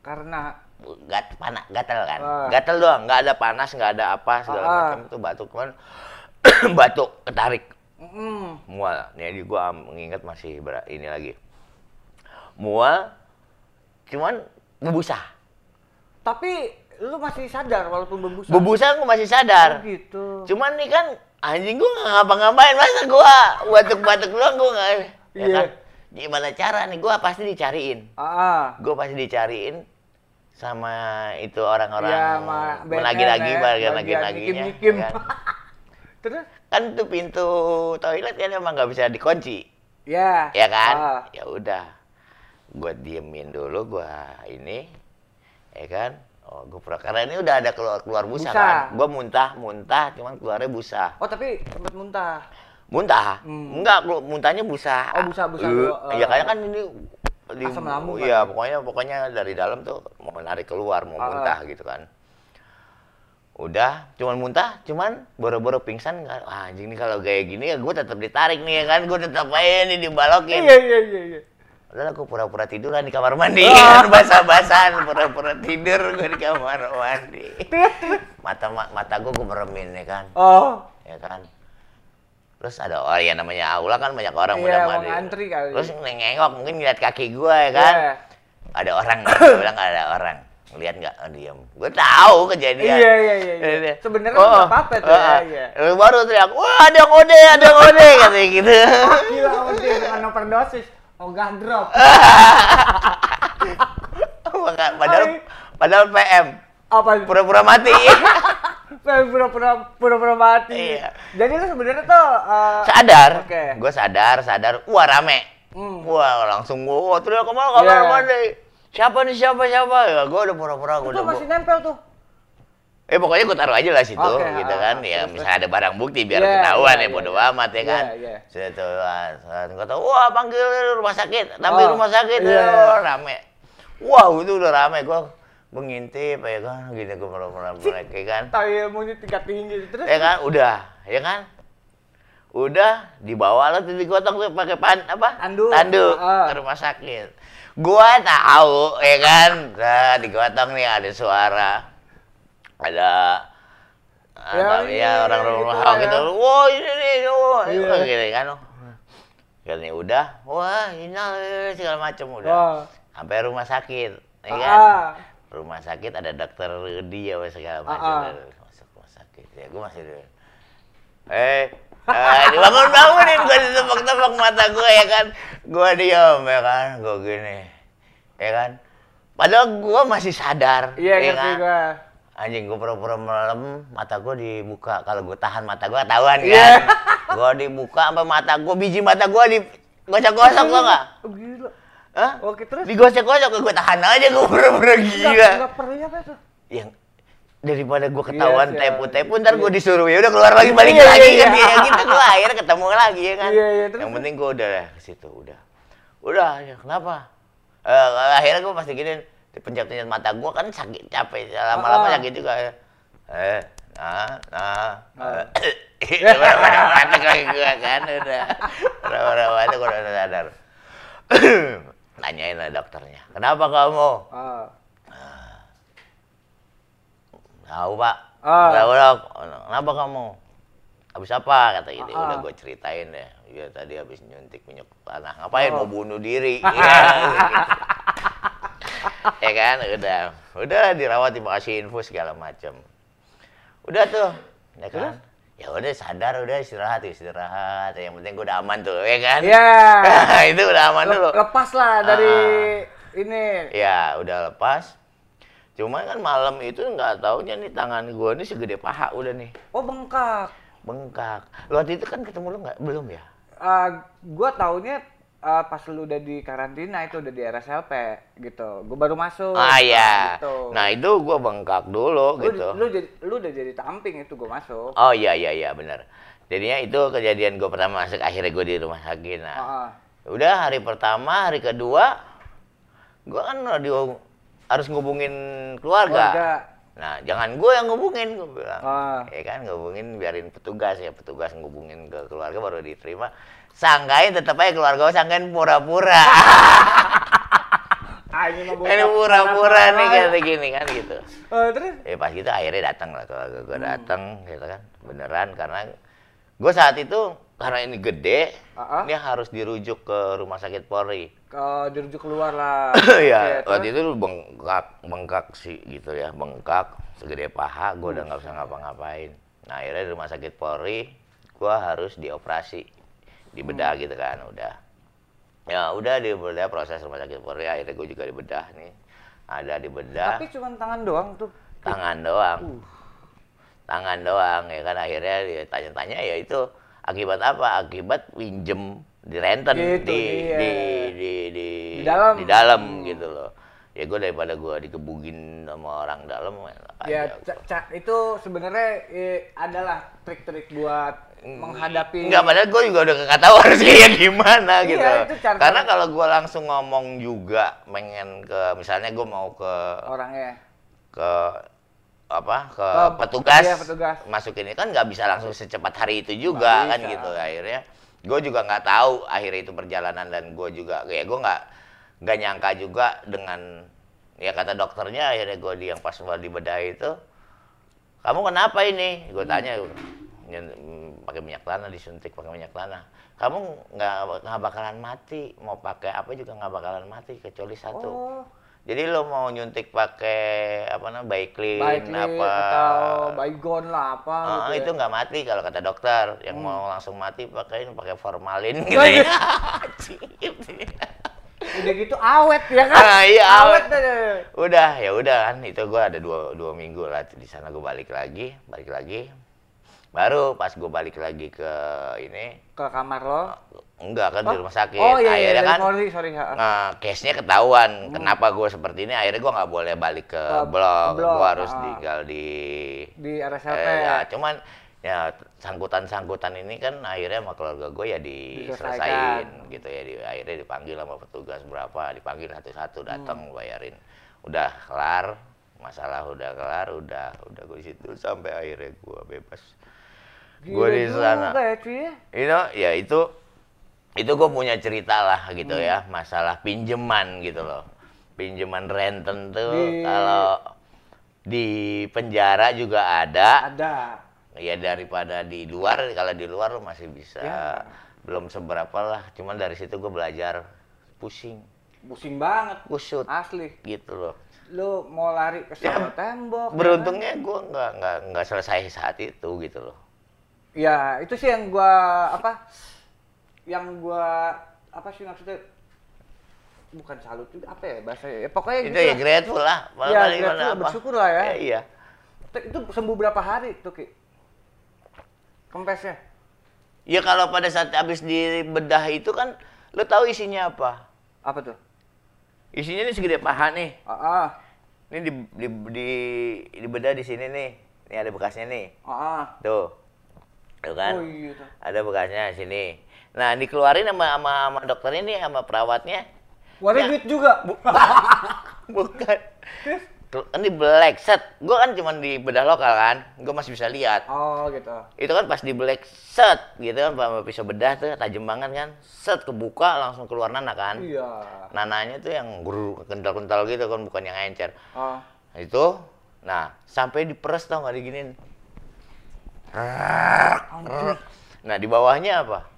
[SPEAKER 2] Karena
[SPEAKER 1] gat panas gatel kan
[SPEAKER 2] Ah.
[SPEAKER 1] gatel doang nggak ada panas nggak ada apa segala
[SPEAKER 2] ah.
[SPEAKER 1] macam itu batuk cuman batuk ketarik
[SPEAKER 2] mm,
[SPEAKER 1] mual nih gua am- mengingat masih ber- ini lagi mual cuman bebusah
[SPEAKER 2] tapi lu masih sadar walaupun berbusa.
[SPEAKER 1] bebusah gua masih
[SPEAKER 2] Oh,
[SPEAKER 1] sadar
[SPEAKER 2] gitu.
[SPEAKER 1] cuman nih kan anjing gua nggak ngapa-ngapain masa gua batuk-batuk doang gua nggak ya
[SPEAKER 2] Iya.
[SPEAKER 1] kan gimana cara nih gua pasti dicariin
[SPEAKER 2] Ah, ah.
[SPEAKER 1] gue pasti dicariin sama itu orang-orang
[SPEAKER 2] Iya, ya,
[SPEAKER 1] bagian lagi-laginya. ya kan?
[SPEAKER 2] Terus?
[SPEAKER 1] kan tuh pintu toilet kan emang nggak bisa dikunci,
[SPEAKER 2] Ya.
[SPEAKER 1] ya kan?
[SPEAKER 2] Ah.
[SPEAKER 1] Ya udah, gue diemin dulu, gue ini, ya kan? Oh, gue pura karena ini udah ada keluar keluar busa,
[SPEAKER 2] Busa.
[SPEAKER 1] kan? Gue muntah, muntah, cuman keluarnya busa.
[SPEAKER 2] Oh, tapi sempat muntah.
[SPEAKER 1] Muntah?
[SPEAKER 2] Hmm.
[SPEAKER 1] Enggak, muntahnya busa.
[SPEAKER 2] Oh, busa, busa
[SPEAKER 1] Iya,
[SPEAKER 2] eh.
[SPEAKER 1] kayaknya kan ini di,
[SPEAKER 2] Asam lambung kan?
[SPEAKER 1] Iya, pokoknya pokoknya dari dalam tuh mau menarik keluar, mau
[SPEAKER 2] Ah,
[SPEAKER 1] muntah gitu kan. udah cuman muntah cuman boro-boro pingsan kan ah, anjing nih kalau kayak gini ya gue tetap ditarik nih ya kan gue tetap aja nih dibalokin
[SPEAKER 2] Iya iya iya iya.
[SPEAKER 1] Udah aku pura-pura tiduran di kamar mandi
[SPEAKER 2] Ah.
[SPEAKER 1] kan basah-basahan pura-pura tidur gue di kamar mandi mata ma- mata gue gue meremin ya kan
[SPEAKER 2] Oh.
[SPEAKER 1] ya kan terus ada orang ya namanya aula kan banyak orang
[SPEAKER 2] Iya,
[SPEAKER 1] udah
[SPEAKER 2] mau
[SPEAKER 1] mandi
[SPEAKER 2] ngantri kali.
[SPEAKER 1] terus nengok mungkin ngeliat kaki gue ya kan
[SPEAKER 2] Iya.
[SPEAKER 1] ada orang Gua bilang ada orang lihat nggak oh, diam gue tahu kejadian
[SPEAKER 2] Iya, iya, iya, iya.
[SPEAKER 1] Iya.
[SPEAKER 2] Sebenarnya nggak apa-apa tuh,
[SPEAKER 1] oh,
[SPEAKER 2] ya,
[SPEAKER 1] oh. baru teriak wah ada yang ode ada yang ode katanya gitu
[SPEAKER 2] Gila dia dengan overdosis. Oh drop.
[SPEAKER 1] Padahal padahal PM
[SPEAKER 2] Apa?
[SPEAKER 1] pura-pura mati
[SPEAKER 2] Pura-pura pura-pura mati.
[SPEAKER 1] Iya.
[SPEAKER 2] Jadi lu sebenarnya tuh eh,
[SPEAKER 1] sadar
[SPEAKER 2] Oke.
[SPEAKER 1] gue sadar sadar wah rame
[SPEAKER 2] Hmm.
[SPEAKER 1] wah langsung gue wah teriak ke mana kamar
[SPEAKER 2] Iya.
[SPEAKER 1] mandi siapa nih siapa siapa ya gue udah pura-pura gue
[SPEAKER 2] itu
[SPEAKER 1] udah
[SPEAKER 2] masih nempel tuh.
[SPEAKER 1] Eh pokoknya gue taruh aja lah situ
[SPEAKER 2] Oke,
[SPEAKER 1] gitu
[SPEAKER 2] ah,
[SPEAKER 1] kan.
[SPEAKER 2] ah,
[SPEAKER 1] Ya
[SPEAKER 2] terus,
[SPEAKER 1] misalnya ada barang bukti biar
[SPEAKER 2] Iya,
[SPEAKER 1] ketahuan
[SPEAKER 2] iya,
[SPEAKER 1] ya bodo
[SPEAKER 2] iya.
[SPEAKER 1] amat ya kan.
[SPEAKER 2] Iya, iya.
[SPEAKER 1] Sudah tuh ah, gue tahu wah panggil rumah sakit, tampil
[SPEAKER 2] Oh,
[SPEAKER 1] rumah sakit
[SPEAKER 2] iya.
[SPEAKER 1] oh, rame. Wow itu udah rame gue gue ngintip ya kan gini gue pernah mereka kan.
[SPEAKER 2] Tai ilmunya tingkat tinggi terus.
[SPEAKER 1] Ya kan udah ya kan. Udah dibawa lah tuh digotong tuh pakai pan apa?
[SPEAKER 2] Tandu.
[SPEAKER 1] Tandu
[SPEAKER 2] Ah.
[SPEAKER 1] ke rumah sakit. Gua tahu ya kan. Nah, digotong nih ada suara. Ada
[SPEAKER 2] Ya,
[SPEAKER 1] ya,
[SPEAKER 2] iya,
[SPEAKER 1] ya orang
[SPEAKER 2] gitu
[SPEAKER 1] rumah gitu.
[SPEAKER 2] ya.
[SPEAKER 1] Wah, ini nih, wah, ini
[SPEAKER 2] Iya.
[SPEAKER 1] gitu kan. Katanya udah, wah, ini segala macam udah.
[SPEAKER 2] Wah.
[SPEAKER 1] Sampai rumah sakit, ya
[SPEAKER 2] Ah,
[SPEAKER 1] kan?
[SPEAKER 2] ah.
[SPEAKER 1] Rumah sakit ada dokter dia segala
[SPEAKER 2] Ah,
[SPEAKER 1] macam.
[SPEAKER 2] ah.
[SPEAKER 1] Masuk rumah sakit. Ya, gua masih dulu. Eh, eh, dibangun bangunin gue ditepok-tepok mata gue ya kan. Gue diam ya kan, gue gini. Ya kan. Padahal gue masih sadar.
[SPEAKER 2] Iya
[SPEAKER 1] ya kan?
[SPEAKER 2] gua.
[SPEAKER 1] Anjing gue pura-pura melem, mata gue dibuka. Kalau gue tahan mata gue ketahuan kan.
[SPEAKER 2] Iya.
[SPEAKER 1] gue dibuka sampai mata gue, biji mata gue di gosok-gosok tau gak?
[SPEAKER 2] Oh, gila.
[SPEAKER 1] Hah?
[SPEAKER 2] Oke terus.
[SPEAKER 1] Digosok-gosok, gue tahan aja, gue pura-pura gila.
[SPEAKER 2] Enggak, perlu apa itu?
[SPEAKER 1] Yang daripada gue ketahuan
[SPEAKER 2] Iya,
[SPEAKER 1] tepu-tepu,
[SPEAKER 2] iya.
[SPEAKER 1] ntar gue disuruh ya udah keluar lagi balik
[SPEAKER 2] Iya,
[SPEAKER 1] lagi
[SPEAKER 2] iya,
[SPEAKER 1] kan
[SPEAKER 2] iya.
[SPEAKER 1] ya gitu gue akhirnya ketemu lagi ya kan.
[SPEAKER 2] Iya, iya, terus,
[SPEAKER 1] Yang penting gue udah ke situ udah. Udah ya kenapa? Eh, akhirnya gue pasti gini dipencet-pencet mata gue kan sakit capek lama-lama
[SPEAKER 2] Ah.
[SPEAKER 1] sakit juga ya. Eh, nah, nah,
[SPEAKER 2] Ah.
[SPEAKER 1] Berapa lagi gue kan udah. Berapa itu gue udah sadar. Tanyain lah dokternya, kenapa kamu?
[SPEAKER 2] Ah.
[SPEAKER 1] Tahu pak.
[SPEAKER 2] Ah.
[SPEAKER 1] Tahu dok. Kenapa kamu? Habis apa? Kata gitu.
[SPEAKER 2] Ah,
[SPEAKER 1] Udah
[SPEAKER 2] ah.
[SPEAKER 1] gue ceritain deh. Iya tadi habis nyuntik minyak tanah. Ngapain
[SPEAKER 2] Oh.
[SPEAKER 1] mau bunuh diri? ya, ya kan? Udah. Udah dirawat dikasih infus segala macam. Udah tuh. Ya kan? Ya udah sadar udah istirahat istirahat. Yang penting gue udah aman tuh, ya kan?
[SPEAKER 2] Iya.
[SPEAKER 1] itu udah aman dulu.
[SPEAKER 2] Lep- Lepas lah dari
[SPEAKER 1] Ah.
[SPEAKER 2] ini.
[SPEAKER 1] Ya, udah lepas. Cuma kan malam itu nggak taunya nih tangan gua nih segede paha udah nih.
[SPEAKER 2] Oh bengkak.
[SPEAKER 1] Bengkak. Lu waktu itu kan ketemu lu nggak? Belum ya?
[SPEAKER 2] Ah, gua taunya ah, pas lu udah di karantina itu udah di RSLP gitu. Gua baru masuk.
[SPEAKER 1] ah iya.
[SPEAKER 2] Gitu.
[SPEAKER 1] Nah itu gua bengkak dulu
[SPEAKER 2] lu,
[SPEAKER 1] gitu.
[SPEAKER 2] lu, jadi, lu udah jadi tamping itu gua masuk.
[SPEAKER 1] Oh iya iya iya benar. Jadinya itu kejadian gua pertama masuk akhirnya gua di rumah sakit. Nah,
[SPEAKER 2] Ah, ah.
[SPEAKER 1] udah hari pertama, hari kedua gua kan radio harus ngubungin keluarga.
[SPEAKER 2] Keluarga.
[SPEAKER 1] Nah, jangan gua yang ngubungin, gua bilang.
[SPEAKER 2] Ah.
[SPEAKER 1] Ya kan, ngubungin biarin petugas ya, petugas ngubungin ke keluarga baru diterima. Sangkain tetap aja keluarga sangkain pura-pura.
[SPEAKER 2] Ini
[SPEAKER 1] Ini pura-pura nih kayak gini kan gitu.
[SPEAKER 2] Eh, terus?
[SPEAKER 1] Ya pas gitu akhirnya datang lah keluarga
[SPEAKER 2] Hmm.
[SPEAKER 1] datang gitu kan. Beneran karena gua saat itu karena ini gede,
[SPEAKER 2] ah.
[SPEAKER 1] dia harus dirujuk ke rumah sakit Polri.
[SPEAKER 2] Ke dirujuk keluar lah.
[SPEAKER 1] ya,
[SPEAKER 2] Oke,
[SPEAKER 1] waktu
[SPEAKER 2] terus?
[SPEAKER 1] itu bengkak, bengkak sih gitu ya, bengkak segede paha, gue udah nggak bisa ngapa-ngapain. Nah akhirnya di rumah sakit Polri, gue harus dioperasi, dibedah
[SPEAKER 2] Hmm.
[SPEAKER 1] gitu kan, udah. Ya udah dibedah proses rumah sakit Polri, akhirnya gue juga dibedah nih, ada dibedah,
[SPEAKER 2] Tapi cuma tangan doang tuh.
[SPEAKER 1] tangan doang,
[SPEAKER 2] Uh.
[SPEAKER 1] tangan doang ya kan akhirnya dia tanya-tanya ya itu akibat apa? Akibat pinjem di renten
[SPEAKER 2] Gitu,
[SPEAKER 1] di,
[SPEAKER 2] iya.
[SPEAKER 1] di di di
[SPEAKER 2] Di dalam.
[SPEAKER 1] di dalam
[SPEAKER 2] Hmm.
[SPEAKER 1] gitu loh. Ya gue daripada gue dikebugin sama orang dalam
[SPEAKER 2] Ya, ca- itu sebenarnya eh, adalah trik-trik buat menghadapi
[SPEAKER 1] Enggak, padahal gue juga udah gak tahu harus kayak gimana
[SPEAKER 2] Iya,
[SPEAKER 1] gitu. Karena kalau gue langsung ngomong juga pengen ke misalnya gue mau ke
[SPEAKER 2] orangnya.
[SPEAKER 1] ke apa ke
[SPEAKER 2] Ke-
[SPEAKER 1] petugas,
[SPEAKER 2] iya, petugas.
[SPEAKER 1] masukin ini kan nggak bisa langsung secepat hari itu juga
[SPEAKER 2] Nggak
[SPEAKER 1] kan gitu akhirnya gue juga nggak tahu akhirnya itu perjalanan dan gue juga ya gue nggak nggak nyangka juga dengan ya kata dokternya akhirnya gue di yang pas gua di bedah itu kamu kenapa ini gue tanya "Nyen- mm, pakai minyak tanah disuntik pakai minyak tanah kamu nggak nggak bakalan mati mau pakai apa juga nggak bakalan mati kecuali satu
[SPEAKER 2] Oh,
[SPEAKER 1] jadi lo mau nyuntik pakai apa namanya Baiklin
[SPEAKER 2] baik
[SPEAKER 1] apa
[SPEAKER 2] atau baygon lah apa
[SPEAKER 1] Ah,
[SPEAKER 2] gitu. ya.
[SPEAKER 1] itu nggak mati kalau kata dokter. Yang
[SPEAKER 2] Hmm.
[SPEAKER 1] mau langsung mati pakai pakai formalin gitu ya.
[SPEAKER 2] Udah gitu awet ya kan?
[SPEAKER 1] Ah, iya, awet.
[SPEAKER 2] deh.
[SPEAKER 1] udah ya udah kan itu gua ada dua dua minggu lah di sana gue balik lagi balik lagi baru pas gue balik lagi ke ini
[SPEAKER 2] Ke kamar lo.
[SPEAKER 1] enggak kan di
[SPEAKER 2] Oh.
[SPEAKER 1] rumah sakit
[SPEAKER 2] Oh iya, iya,
[SPEAKER 1] akhirnya
[SPEAKER 2] iya,
[SPEAKER 1] kan
[SPEAKER 2] sorry, sorry.
[SPEAKER 1] Nah, case-nya ketahuan. Kenapa gue seperti ini? Akhirnya gue nggak boleh balik ke
[SPEAKER 2] Ke
[SPEAKER 1] blok.
[SPEAKER 2] blok,
[SPEAKER 1] Gue harus
[SPEAKER 2] ah.
[SPEAKER 1] tinggal di
[SPEAKER 2] Di RSLP.
[SPEAKER 1] Eh, ya, cuman ya sangkutan-sangkutan ini kan akhirnya sama keluarga gue ya
[SPEAKER 2] Diselesaikan.
[SPEAKER 1] diselesain gitu ya. Di, akhirnya dipanggil sama petugas berapa, dipanggil satu-satu
[SPEAKER 2] Hmm.
[SPEAKER 1] datang bayarin. Udah kelar, masalah udah kelar, udah udah gue situ sampai akhirnya gue bebas. Gue di sana.
[SPEAKER 2] ya, ya.
[SPEAKER 1] Itu ya itu itu gue punya cerita lah gitu
[SPEAKER 2] Hmm.
[SPEAKER 1] ya masalah pinjeman gitu loh pinjeman renten tuh
[SPEAKER 2] Di-
[SPEAKER 1] kalau di penjara juga ada
[SPEAKER 2] Ada.
[SPEAKER 1] Ya daripada di luar kalau di luar lo masih bisa
[SPEAKER 2] Ya.
[SPEAKER 1] belum seberapa lah cuman dari situ gue belajar pusing
[SPEAKER 2] Pusing banget.
[SPEAKER 1] kusut
[SPEAKER 2] Asli.
[SPEAKER 1] gitu loh
[SPEAKER 2] Lu mau lari ke sana tembok. ya kan?
[SPEAKER 1] beruntungnya gue nggak nggak nggak selesai saat itu gitu loh
[SPEAKER 2] Ya, itu sih yang gua apa? Yang gua apa sih maksudnya? Bukan salut juga apa ya bahasanya? Ya, pokoknya
[SPEAKER 1] itu
[SPEAKER 2] gitu
[SPEAKER 1] ya
[SPEAKER 2] lah.
[SPEAKER 1] grateful lah
[SPEAKER 2] Ya,
[SPEAKER 1] Paling gimana
[SPEAKER 2] grateful,
[SPEAKER 1] apa.
[SPEAKER 2] bersyukur lah ya.
[SPEAKER 1] iya
[SPEAKER 2] Itu sembuh berapa hari tuh, Ki? Kempesnya?
[SPEAKER 1] Ya kalau pada saat habis dibedah itu kan lo tahu isinya apa?
[SPEAKER 2] Apa tuh?
[SPEAKER 1] Isinya ini segede paha nih.
[SPEAKER 2] Ah, ah,
[SPEAKER 1] Ini di di di dibedah di sini nih. Ini ada bekasnya nih.
[SPEAKER 2] ah, ah.
[SPEAKER 1] Tuh. Tuh kan?
[SPEAKER 2] Oh iya tuh.
[SPEAKER 1] Ada bekasnya sini. Nah, dikeluarin sama sama, sama dokter ini sama perawatnya.
[SPEAKER 2] Warna
[SPEAKER 1] Ya.
[SPEAKER 2] duit juga.
[SPEAKER 1] Bukan. Kan di black set. Gue kan cuma di bedah lokal kan. Gue masih bisa lihat.
[SPEAKER 2] Oh gitu.
[SPEAKER 1] itu kan pas di black set gitu kan sama pisau bedah tuh tajam banget kan set kebuka langsung keluar nana kan
[SPEAKER 2] Iya.
[SPEAKER 1] nananya tuh yang guru kental-kental gitu kan bukan yang encer
[SPEAKER 2] Oh.
[SPEAKER 1] Nah, itu nah sampai diperes tau nggak diginin nah di bawahnya apa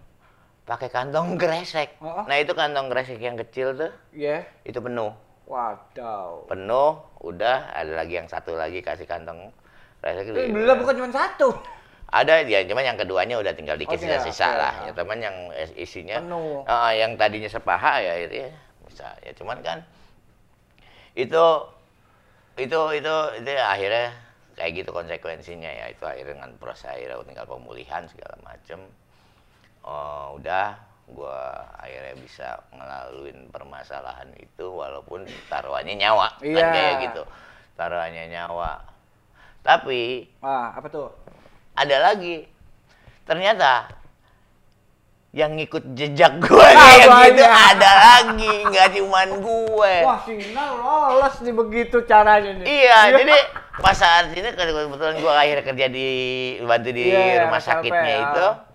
[SPEAKER 1] pakai kantong gresek
[SPEAKER 2] Oh.
[SPEAKER 1] nah itu kantong gresek yang kecil tuh
[SPEAKER 2] Iya.
[SPEAKER 1] itu penuh
[SPEAKER 2] Wadaw.
[SPEAKER 1] penuh udah ada lagi yang satu lagi kasih kantong gresek
[SPEAKER 2] Eh, Belum bukan cuma satu.
[SPEAKER 1] ada ya cuman yang keduanya udah tinggal dikit
[SPEAKER 2] Oh, tinggal,
[SPEAKER 1] sisa-sisa
[SPEAKER 2] oke.
[SPEAKER 1] lah ya teman yang is- isinya
[SPEAKER 2] Penuh.
[SPEAKER 1] Ah, yang tadinya sepaha ya itu ya bisa ya cuman kan itu itu itu itu ya akhirnya kayak gitu konsekuensinya ya itu akhirnya dengan proses akhirnya tinggal pemulihan segala macem oh, udah gua akhirnya bisa ngelaluin permasalahan itu walaupun taruhannya nyawa kan
[SPEAKER 2] Iya.
[SPEAKER 1] kayak gitu taruhannya nyawa tapi
[SPEAKER 2] Ah, apa tuh?
[SPEAKER 1] ada lagi ternyata yang ngikut jejak gue
[SPEAKER 2] Ah,
[SPEAKER 1] kayak gitu ada lagi nggak cuman gue
[SPEAKER 2] Wah, Sina lolos nih begitu caranya nih.
[SPEAKER 1] iya jadi pas saat ini kebetulan gue akhirnya kerja di bantu di
[SPEAKER 2] Iya,
[SPEAKER 1] rumah sakitnya
[SPEAKER 2] ya.
[SPEAKER 1] itu ya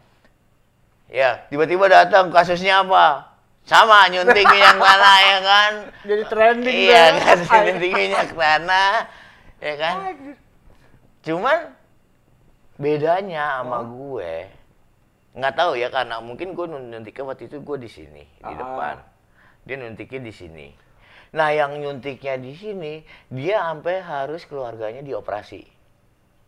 [SPEAKER 1] tiba-tiba datang kasusnya apa sama nyunting minyak tanah ya kan
[SPEAKER 2] Jadi trending
[SPEAKER 1] iya kan nyunting minyak tanah ya kan. Cuman bedanya sama
[SPEAKER 2] Oh.
[SPEAKER 1] gue nggak tahu ya karena mungkin gue nyuntiknya waktu itu gue di sini di
[SPEAKER 2] Ah.
[SPEAKER 1] depan. Dia nyuntiknya di sini. Nah yang nyuntiknya di sini dia sampai harus keluarganya dioperasi.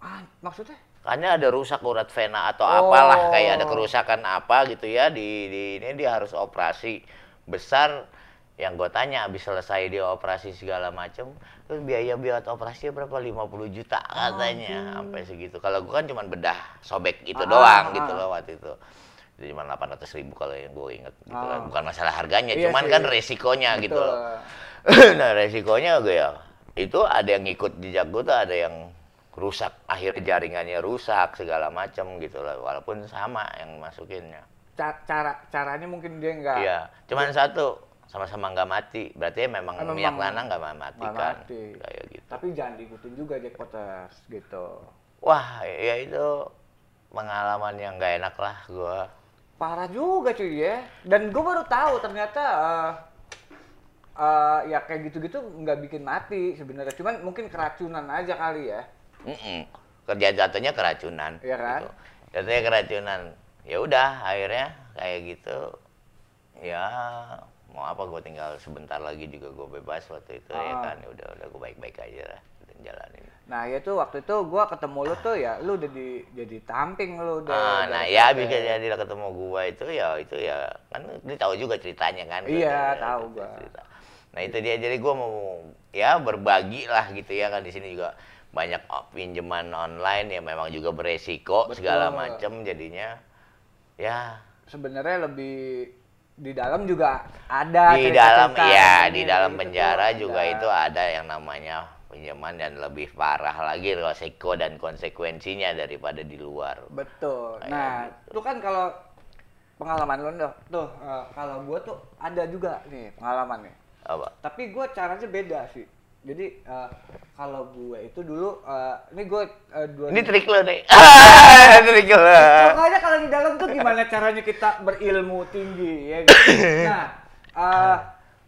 [SPEAKER 2] Ah, maksudnya?
[SPEAKER 1] Karena ada rusak urat vena atau
[SPEAKER 2] Oh.
[SPEAKER 1] apalah kayak ada kerusakan apa gitu ya di, di ini dia harus operasi besar yang gue tanya habis selesai dia operasi segala macem terus biaya biaya operasinya berapa 50 juta katanya sampai segitu kalau gue kan cuma bedah sobek gitu
[SPEAKER 2] Ah,
[SPEAKER 1] doang
[SPEAKER 2] ah,
[SPEAKER 1] gitu
[SPEAKER 2] ah.
[SPEAKER 1] loh waktu itu itu cuma 800 ribu kalau yang gue inget gitu
[SPEAKER 2] Ah.
[SPEAKER 1] kan bukan masalah harganya
[SPEAKER 2] Iya
[SPEAKER 1] cuman
[SPEAKER 2] sih.
[SPEAKER 1] kan resikonya gitu
[SPEAKER 2] Betul.
[SPEAKER 1] loh nah resikonya gue ya itu ada yang ngikut jejak gue tuh ada yang rusak akhirnya jaringannya rusak segala macam gitu loh walaupun sama yang masukinnya
[SPEAKER 2] Ca- cara caranya mungkin dia enggak
[SPEAKER 1] iya cuman satu sama-sama nggak mati. Berarti memang
[SPEAKER 2] Memang
[SPEAKER 1] minyak tanah nggak mati kan.
[SPEAKER 2] mati.
[SPEAKER 1] Kayak gitu.
[SPEAKER 2] Tapi jangan diikutin juga jackpoters gitu.
[SPEAKER 1] Wah, ya itu pengalaman yang nggak enak lah gua.
[SPEAKER 2] Parah juga cuy ya. Dan gue baru tahu ternyata eh, eh, ya kayak gitu-gitu nggak bikin mati sebenarnya. Cuman mungkin keracunan aja kali ya.
[SPEAKER 1] Mm-mm. Kerja jatuhnya keracunan.
[SPEAKER 2] Iya kan?
[SPEAKER 1] Gitu. Jatuhnya keracunan. Ya udah, akhirnya kayak gitu. Ya mau apa gue tinggal sebentar lagi juga gue bebas waktu itu ya
[SPEAKER 2] Ah.
[SPEAKER 1] kan. Ya udah udah gue baik-baik aja lah dan jalanin.
[SPEAKER 2] Nah ya tuh waktu itu gue ketemu lu tuh ya lu udah di jadi tamping lu udah.
[SPEAKER 1] Ah,
[SPEAKER 2] udah
[SPEAKER 1] nah ya bisa jadi lah ketemu gua itu ya itu ya kan dia tahu juga ceritanya kan.
[SPEAKER 2] Iya,
[SPEAKER 1] Dia-
[SPEAKER 2] tahu
[SPEAKER 1] dia
[SPEAKER 2] gua.
[SPEAKER 1] cerita. Nah itu dia jadi gua mau ya berbagi lah gitu ya kan di sini juga banyak pinjaman online ya memang juga beresiko
[SPEAKER 2] Betul.
[SPEAKER 1] segala macam jadinya ya
[SPEAKER 2] Sebenarnya lebih di dalam juga ada.
[SPEAKER 1] di dalam ya
[SPEAKER 2] ini,
[SPEAKER 1] di dalam
[SPEAKER 2] gitu
[SPEAKER 1] penjara
[SPEAKER 2] tuh
[SPEAKER 1] juga
[SPEAKER 2] ada.
[SPEAKER 1] itu ada yang namanya pinjaman dan lebih parah lagi resiko dan konsekuensinya daripada di luar.
[SPEAKER 2] Betul.
[SPEAKER 1] Kayak
[SPEAKER 2] Nah,
[SPEAKER 1] gitu.
[SPEAKER 2] itu kan kalau pengalaman lu tuh, tuh eh, kalau gua tuh ada juga nih pengalaman nih.
[SPEAKER 1] Apa?
[SPEAKER 2] Tapi gua caranya beda sih. Jadi eh, kalau gue itu dulu, eh, ini gue eh, dua.
[SPEAKER 1] Ini trik lo nih. trik lo.
[SPEAKER 2] Pokoknya kalau di dalam tuh gimana caranya kita berilmu tinggi ya. Gitu. Nah, eh,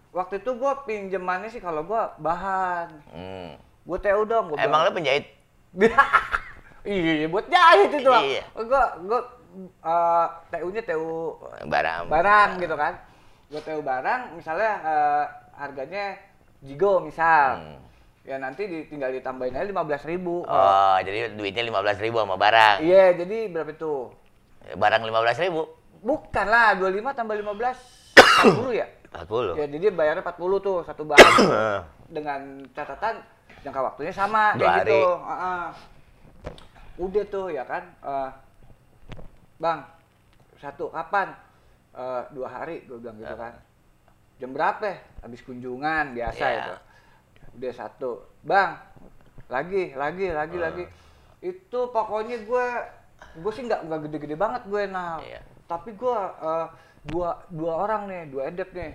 [SPEAKER 2] waktu itu gue pinjemannya sih kalau gue bahan,
[SPEAKER 1] Hmm.
[SPEAKER 2] gue TU dong. Gua
[SPEAKER 1] Emang lo penjahit?
[SPEAKER 2] iya, buat jahit itu.
[SPEAKER 1] Iya.
[SPEAKER 2] Gue gue eh, TU-nya TU
[SPEAKER 1] Barang.
[SPEAKER 2] barang gitu kan. Gue TU barang, misalnya eh, harganya jigo misal.
[SPEAKER 1] Hmm.
[SPEAKER 2] Ya nanti tinggal ditambahin aja lima belas ribu.
[SPEAKER 1] Oh, jadi duitnya lima belas ribu sama barang.
[SPEAKER 2] Iya, jadi berapa itu?
[SPEAKER 1] Barang lima belas ribu.
[SPEAKER 2] Bukan lah, 25 tambah 15, 40 ya?
[SPEAKER 1] Empat puluh.
[SPEAKER 2] Ya, jadi bayarnya 40 tuh satu bahan dengan catatan jangka waktunya sama
[SPEAKER 1] Dua
[SPEAKER 2] kayak
[SPEAKER 1] hari.
[SPEAKER 2] gitu. Heeh. Udah tuh ya kan, eh, bang satu kapan? Eh, dua hari gue bilang gitu kan. Jam berapa? Habis kunjungan biasa
[SPEAKER 1] Iya.
[SPEAKER 2] itu. Udah satu, bang lagi lagi lagi
[SPEAKER 1] Eh.
[SPEAKER 2] lagi. Itu pokoknya gue gue sih nggak nggak gede-gede banget gue nah.
[SPEAKER 1] Iya.
[SPEAKER 2] Tapi gue eh, dua dua orang nih, dua edep nih.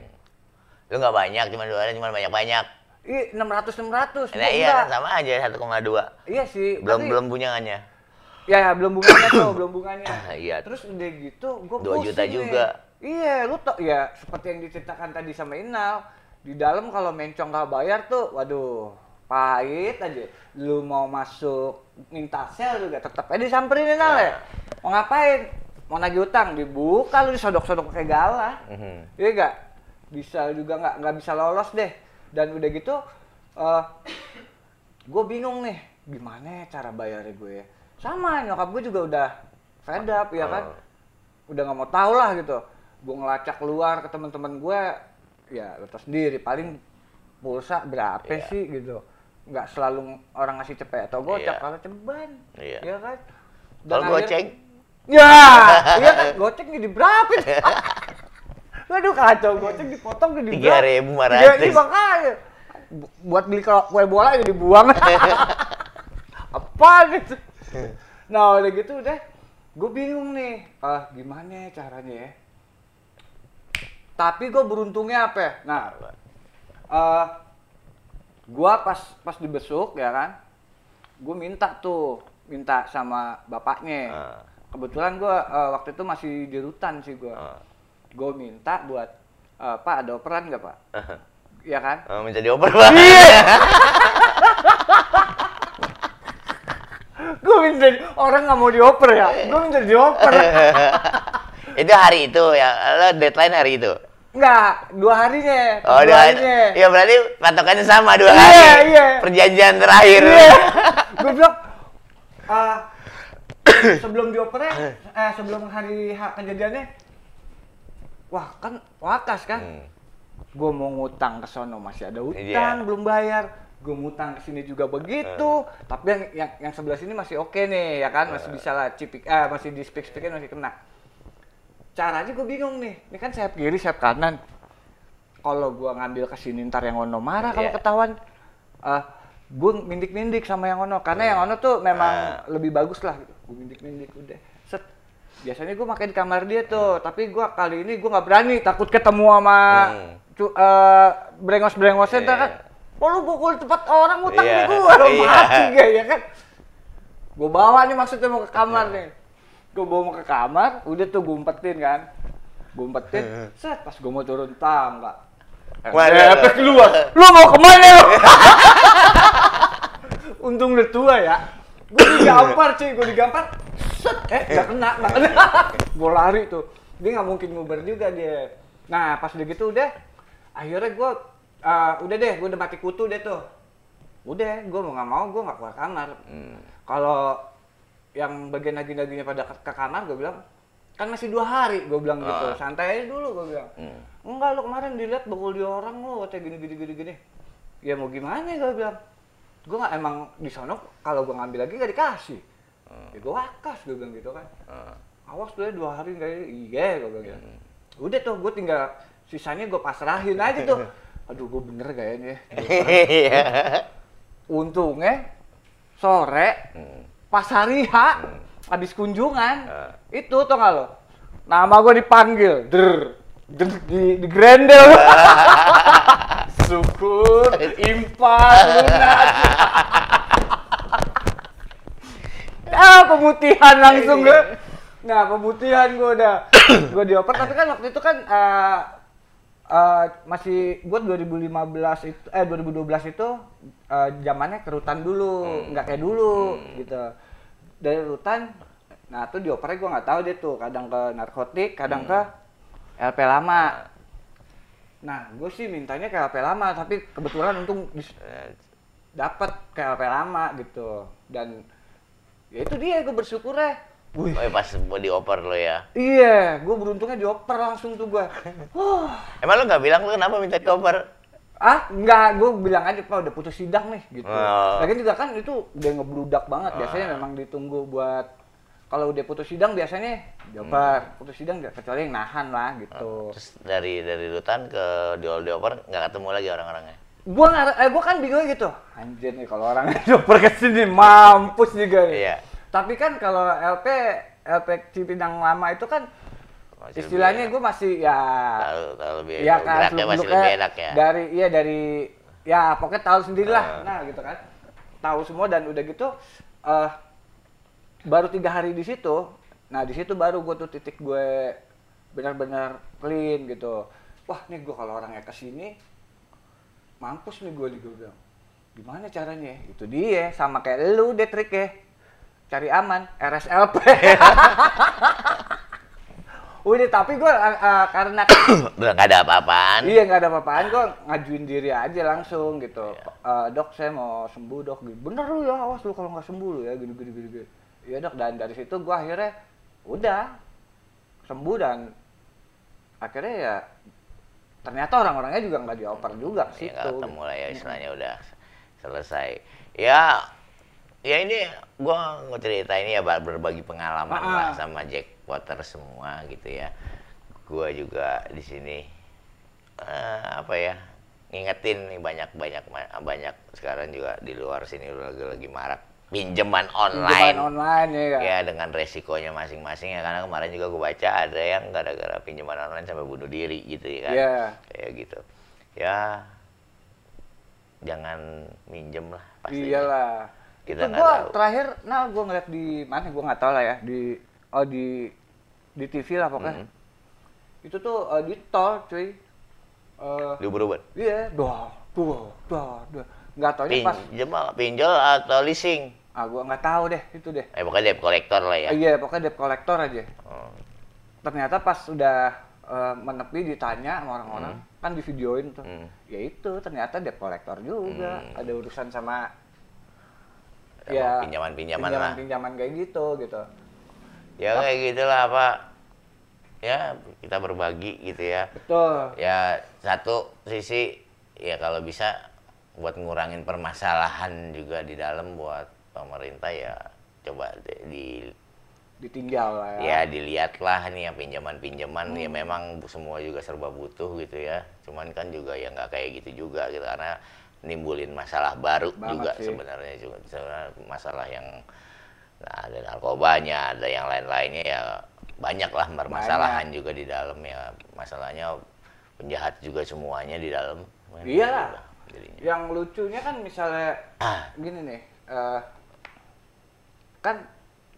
[SPEAKER 1] Lu nggak banyak, cuma dua hari, cuma banyak banyak.
[SPEAKER 2] Ih, 600 600.
[SPEAKER 1] Nah, iya, sama aja 1,2.
[SPEAKER 2] Iya sih.
[SPEAKER 1] Belum
[SPEAKER 2] tapi-
[SPEAKER 1] belum bunyangannya.
[SPEAKER 2] Ya, ya, belum bunganya tuh, belum bunganya.
[SPEAKER 1] Iya.
[SPEAKER 2] Terus udah gitu, gue
[SPEAKER 1] Dua juta juga.
[SPEAKER 2] Iya, lu tau ya seperti yang diceritakan tadi sama Inal. Di dalam kalau mencong nggak bayar tuh, waduh, pahit aja. Lu mau masuk minta sel juga tetap aja disamperin Inal ya. Mau ngapain? Mau nagih utang, dibuka lu disodok-sodok pakai galah.
[SPEAKER 1] Mhm.
[SPEAKER 2] Iya enggak? Bisa juga nggak nggak bisa lolos deh. Dan udah gitu eh gue bingung nih, gimana ya cara bayarnya gue ya? Sama nyokap gue juga udah fed up ya kan. Udah nggak mau tahu lah gitu. Gue ngelacak keluar ke teman-teman gue, ya lo sendiri paling pulsa berapa
[SPEAKER 1] Iya.
[SPEAKER 2] sih gitu. Nggak selalu orang ngasih cepet atau gocap
[SPEAKER 1] Iya.
[SPEAKER 2] kalau ceban.
[SPEAKER 1] Iya.
[SPEAKER 2] Ya kan?
[SPEAKER 1] Kalau goceng,
[SPEAKER 2] Ya, iya kan goceng jadi berapa? Waduh kacau goceng dipotong jadi
[SPEAKER 1] Tiga ribu lima
[SPEAKER 2] Iya,
[SPEAKER 1] ratus.
[SPEAKER 2] iya, makanya. Bu- buat beli kue bola jadi dibuang. Apa gitu? Nah udah gitu udah, gue bingung nih, ah gimana ya caranya ya? Tapi gue beruntungnya apa? ya? Nah, eh gua pas pas dibesuk ya kan, gue minta tuh, minta sama bapaknya.
[SPEAKER 1] Ah.
[SPEAKER 2] Kebetulan gua eh, waktu itu masih di rutan sih gua.
[SPEAKER 1] Ah.
[SPEAKER 2] Gue minta buat, eh, Pak ada operan nggak Pak? Ya kan?
[SPEAKER 1] Oh, minta dioper, Pak.
[SPEAKER 2] gue minta orang nggak mau dioper ya, gue minta dioper.
[SPEAKER 1] itu hari itu ya, lo deadline hari itu.
[SPEAKER 2] Enggak, dua harinya.
[SPEAKER 1] Oh,
[SPEAKER 2] dua
[SPEAKER 1] dua
[SPEAKER 2] harinya.
[SPEAKER 1] Iya berarti patokannya sama dua
[SPEAKER 2] Iya,
[SPEAKER 1] hari.
[SPEAKER 2] iya.
[SPEAKER 1] Perjanjian terakhir.
[SPEAKER 2] Iya. gue bilang, ah, sebelum diopernya, eh sebelum hari H kejadiannya, wah kan wakas kan.
[SPEAKER 1] Hmm.
[SPEAKER 2] Gue mau ngutang ke sono masih ada utang,
[SPEAKER 1] Iya.
[SPEAKER 2] belum bayar. Gue ngutang ke sini juga begitu. Tapi yang yang yang sebelah sini masih oke nih, ya kan? Masih bisa lah cipik, eh masih di speak speakin masih kena. Caranya gue bingung nih. Ini kan sayap kiri, sayap kanan. Kalau gue ngambil ke sini ntar yang ono marah kalau
[SPEAKER 1] Iya.
[SPEAKER 2] ketahuan. Eh, gue mindik-mindik sama yang ono karena yang ono tuh memang lebih bagus lah gitu. Gue mindik-mindik udah. Set. Biasanya gue makai di kamar dia tuh, tapi gue kali ini gue nggak berani, takut ketemu sama
[SPEAKER 1] Hmm.
[SPEAKER 2] cu- eh, brengos-brengosnya ntar
[SPEAKER 1] Iya.
[SPEAKER 2] kan oh lu pukul tempat orang utang
[SPEAKER 1] Iya,
[SPEAKER 2] di gua lu
[SPEAKER 1] iya.
[SPEAKER 2] mati gak ya kan gua bawa nih maksudnya mau ke kamar nih gua bawa mau ke kamar udah tuh gua umpetin kan. Gua umpetin set pas gua mau turun tangga
[SPEAKER 1] Waduh.
[SPEAKER 2] efek keluar. Lu mau ke mana lu? Untung udah tua ya. Gua digampar cuy gua digampar set eh nggak kena nggak kena gua lari tuh. Dia nggak mungkin nguber juga dia. Nah pas udah gitu udah. Akhirnya gua eh, udah deh gua udah mati kutu deh tuh. Udah gua mau nggak mau gua nggak keluar kamar.
[SPEAKER 1] Hmm.
[SPEAKER 2] kalau yang bagian lagi-laginya pada ke, ke kamar gue bilang kan masih dua hari gue bilang gitu
[SPEAKER 1] Ah.
[SPEAKER 2] santai aja dulu gue bilang
[SPEAKER 1] Hmm.
[SPEAKER 2] enggak lo kemarin dilihat bakul di orang lo kayak gini gini gini gini ya mau gimana gue bilang gue nggak emang di sono kalau gue ngambil lagi gak dikasih ya gue wakas gue bilang gitu kan
[SPEAKER 1] Ah.
[SPEAKER 2] awas tuh ya dua hari nggak iya gue bilang gitu. udah tuh gue tinggal sisanya gue pasrahin aja tuh aduh gue bener kayaknya
[SPEAKER 1] Iya.
[SPEAKER 2] untungnya sore
[SPEAKER 1] Hmm.
[SPEAKER 2] Pas hari H habis kunjungan.
[SPEAKER 1] Ah.
[SPEAKER 2] itu tau gak lo? Nama gue dipanggil. Der, der di, di grendel. Syukur impas lunas. Ah pemutihan langsung gue nah pemutihan gue udah gue dioper. Tapi kan waktu itu kan eh, eh, masih gue 2015 itu eh 2012 itu eh, zamannya kerutan dulu nggak kayak dulu gitu. Dari rutan nah tuh diopernya gue nggak tahu deh tuh kadang ke narkotik kadang ke LP lama. Nah gue sih mintanya ke LP lama tapi kebetulan untung dapat ke LP lama gitu. Dan ya itu dia gue bersyukur ya Wih,
[SPEAKER 1] Oh, pas mau dioper lo ya.
[SPEAKER 2] iya gue beruntungnya dioper langsung tuh gue Wah,
[SPEAKER 1] Emang lo nggak bilang lo kenapa minta dioper?
[SPEAKER 2] ah enggak gue bilang aja pak udah putus sidang nih gitu
[SPEAKER 1] Oh.
[SPEAKER 2] lagian juga kan itu udah ngebludak banget biasanya memang ditunggu buat kalau udah putus sidang biasanya dioper putus sidang kecuali yang nahan lah gitu
[SPEAKER 1] Terus dari dari rutan ke diol dioper nggak ketemu lagi orang-orangnya.
[SPEAKER 2] gua nggak eh gua kan bingung gitu anjir nih kalau orang dioper ke sini mampus juga nih
[SPEAKER 1] Iya.
[SPEAKER 2] Tapi kan kalau LP LP Cipinang lama itu kan
[SPEAKER 1] Masih
[SPEAKER 2] istilahnya gue masih ya
[SPEAKER 1] Tahu tahu lebih
[SPEAKER 2] Iya kan,
[SPEAKER 1] geraknya masih lebih enak ya.
[SPEAKER 2] Dari iya dari ya pokoknya tahu sendiri lah.
[SPEAKER 1] Ah.
[SPEAKER 2] Nah gitu kan, tahu semua dan udah gitu eh baru tiga hari di situ. Nah di situ baru gue tuh titik gue benar-benar clean gitu. Wah nih gue kalau orangnya ke sini mampus nih gue nih gue bilang. Gimana caranya? Itu dia sama kayak lu deh triknya. Cari aman, RSLP. Udah tapi gue karena
[SPEAKER 1] Udah nggak ada apa-apaan.
[SPEAKER 2] Iya nggak ada apa-apaan kok ngajuin diri aja langsung gitu. Eh, dok saya mau sembuh dok. Bener lu ya awas lu kalau nggak sembuh lu ya gini gini gini. gini. Iya dok dan dari situ gua akhirnya udah sembuh dan akhirnya ya ternyata orang-orangnya juga nggak dioper juga
[SPEAKER 1] Ya
[SPEAKER 2] situ.
[SPEAKER 1] ketemu lah ya istilahnya udah selesai. Ya ya ini gua mau cerita ini ya ber- berbagi pengalaman
[SPEAKER 2] Ah,
[SPEAKER 1] lah
[SPEAKER 2] ah.
[SPEAKER 1] sama Jack Potter semua gitu ya. Gua juga di sini eh, apa ya ngingetin nih banyak banyak banyak sekarang juga di luar sini lagi lagi marak pinjaman online.
[SPEAKER 2] Pinjaman online ya. kan?
[SPEAKER 1] Ya dengan resikonya masing-masing ya karena kemarin juga gue baca ada yang gara-gara pinjaman online sampai bunuh diri gitu ya kan.
[SPEAKER 2] Iya.
[SPEAKER 1] Kayak gitu. Ya jangan minjem lah pasti.
[SPEAKER 2] Iyalah.
[SPEAKER 1] Kita nggak tahu.
[SPEAKER 2] terakhir nah gua ngeliat di mana gua nggak tahu lah ya di oh di di TV lah pokoknya.
[SPEAKER 1] Mhm.
[SPEAKER 2] Itu tuh eh, di tol cuy. Eh
[SPEAKER 1] Diuber-uber.
[SPEAKER 2] Iya, doh, doh, doh, doh. Nggak taunya pas,
[SPEAKER 1] Pinjam pinjol atau leasing?
[SPEAKER 2] ah gua nggak tahu deh, itu deh.
[SPEAKER 1] Eh pokoknya debt collector lah ya.
[SPEAKER 2] Iya, pokoknya debt collector aja.
[SPEAKER 1] Oh.
[SPEAKER 2] Ternyata pas udah eh, menepi ditanya sama orang-orang, kan di videoin tuh.
[SPEAKER 1] Hmm.
[SPEAKER 2] Ya itu ternyata debt collector juga.
[SPEAKER 1] Hmm.
[SPEAKER 2] Ada urusan sama Ya
[SPEAKER 1] pinjaman-pinjaman lah.
[SPEAKER 2] pinjaman-pinjaman kayak gitu gitu.
[SPEAKER 1] Ya kayak gitulah Pak. Ya kita berbagi gitu ya.
[SPEAKER 2] Betul.
[SPEAKER 1] Ya satu sisi ya kalau bisa buat ngurangin permasalahan juga di dalam buat pemerintah ya coba di- di
[SPEAKER 2] Ditinggal lah ya.
[SPEAKER 1] ya dilihatlah nih yang pinjaman-pinjaman ya memang semua juga serba butuh gitu ya cuman kan juga ya nggak kayak gitu juga gitu karena nimbulin masalah baru
[SPEAKER 2] Banget
[SPEAKER 1] juga
[SPEAKER 2] sih.
[SPEAKER 1] sebenarnya juga sebenarnya masalah yang nah, ada narkobanya ada yang lain-lainnya ya banyak lah permasalahan juga di dalam ya masalahnya penjahat juga semuanya di dalam.
[SPEAKER 2] Iyalah.
[SPEAKER 1] Jadinya.
[SPEAKER 2] Yang lucunya kan misalnya
[SPEAKER 1] Ah.
[SPEAKER 2] gini nih, eh, kan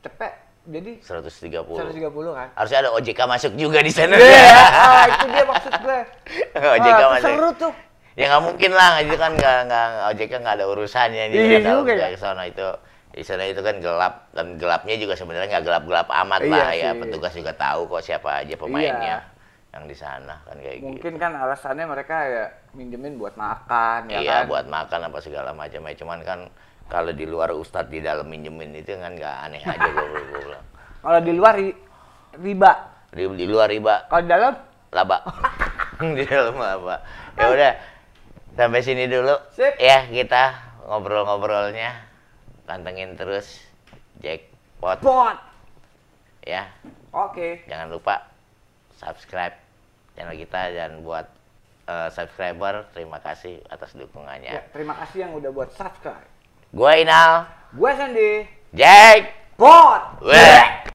[SPEAKER 2] cepet jadi
[SPEAKER 1] 130.
[SPEAKER 2] 130 kan.
[SPEAKER 1] Harusnya ada OJK masuk juga di sana.
[SPEAKER 2] Iya, ah, itu dia maksud gue.
[SPEAKER 1] OJK
[SPEAKER 2] Ah,
[SPEAKER 1] masuk.
[SPEAKER 2] Seru tuh.
[SPEAKER 1] Ya nggak mungkin lah, itu kan nggak nggak OJK nggak ada urusannya di
[SPEAKER 2] Iya juga ya.
[SPEAKER 1] ke sana itu. Di sana itu kan gelap dan gelapnya juga sebenarnya nggak gelap-gelap amat
[SPEAKER 2] Iya
[SPEAKER 1] lah ya. Petugas juga tahu kok siapa aja pemainnya yang di sana kan kayak gitu.
[SPEAKER 2] Mungkin kan alasannya mereka ya minjemin buat makan ya
[SPEAKER 1] iya
[SPEAKER 2] kan.
[SPEAKER 1] buat makan apa segala macam ya cuman kan kalau di luar ustadz di dalam minjemin itu kan nggak aneh aja gue bilang
[SPEAKER 2] Kalau di luar ri- riba,
[SPEAKER 1] di, di luar riba
[SPEAKER 2] kalau di dalam
[SPEAKER 1] laba di dalam apa ya udah sampai sini dulu
[SPEAKER 2] Sip.
[SPEAKER 1] ya kita ngobrol-ngobrolnya pantengin terus jackpot
[SPEAKER 2] pot.
[SPEAKER 1] ya
[SPEAKER 2] Oke.
[SPEAKER 1] jangan lupa subscribe channel kita dan buat eh, subscriber terima kasih atas dukungannya
[SPEAKER 2] Ya, terima kasih yang udah buat subscribe.
[SPEAKER 1] gue Inal
[SPEAKER 2] Gue Sandy.
[SPEAKER 1] Jack
[SPEAKER 2] Pot.
[SPEAKER 1] Weh.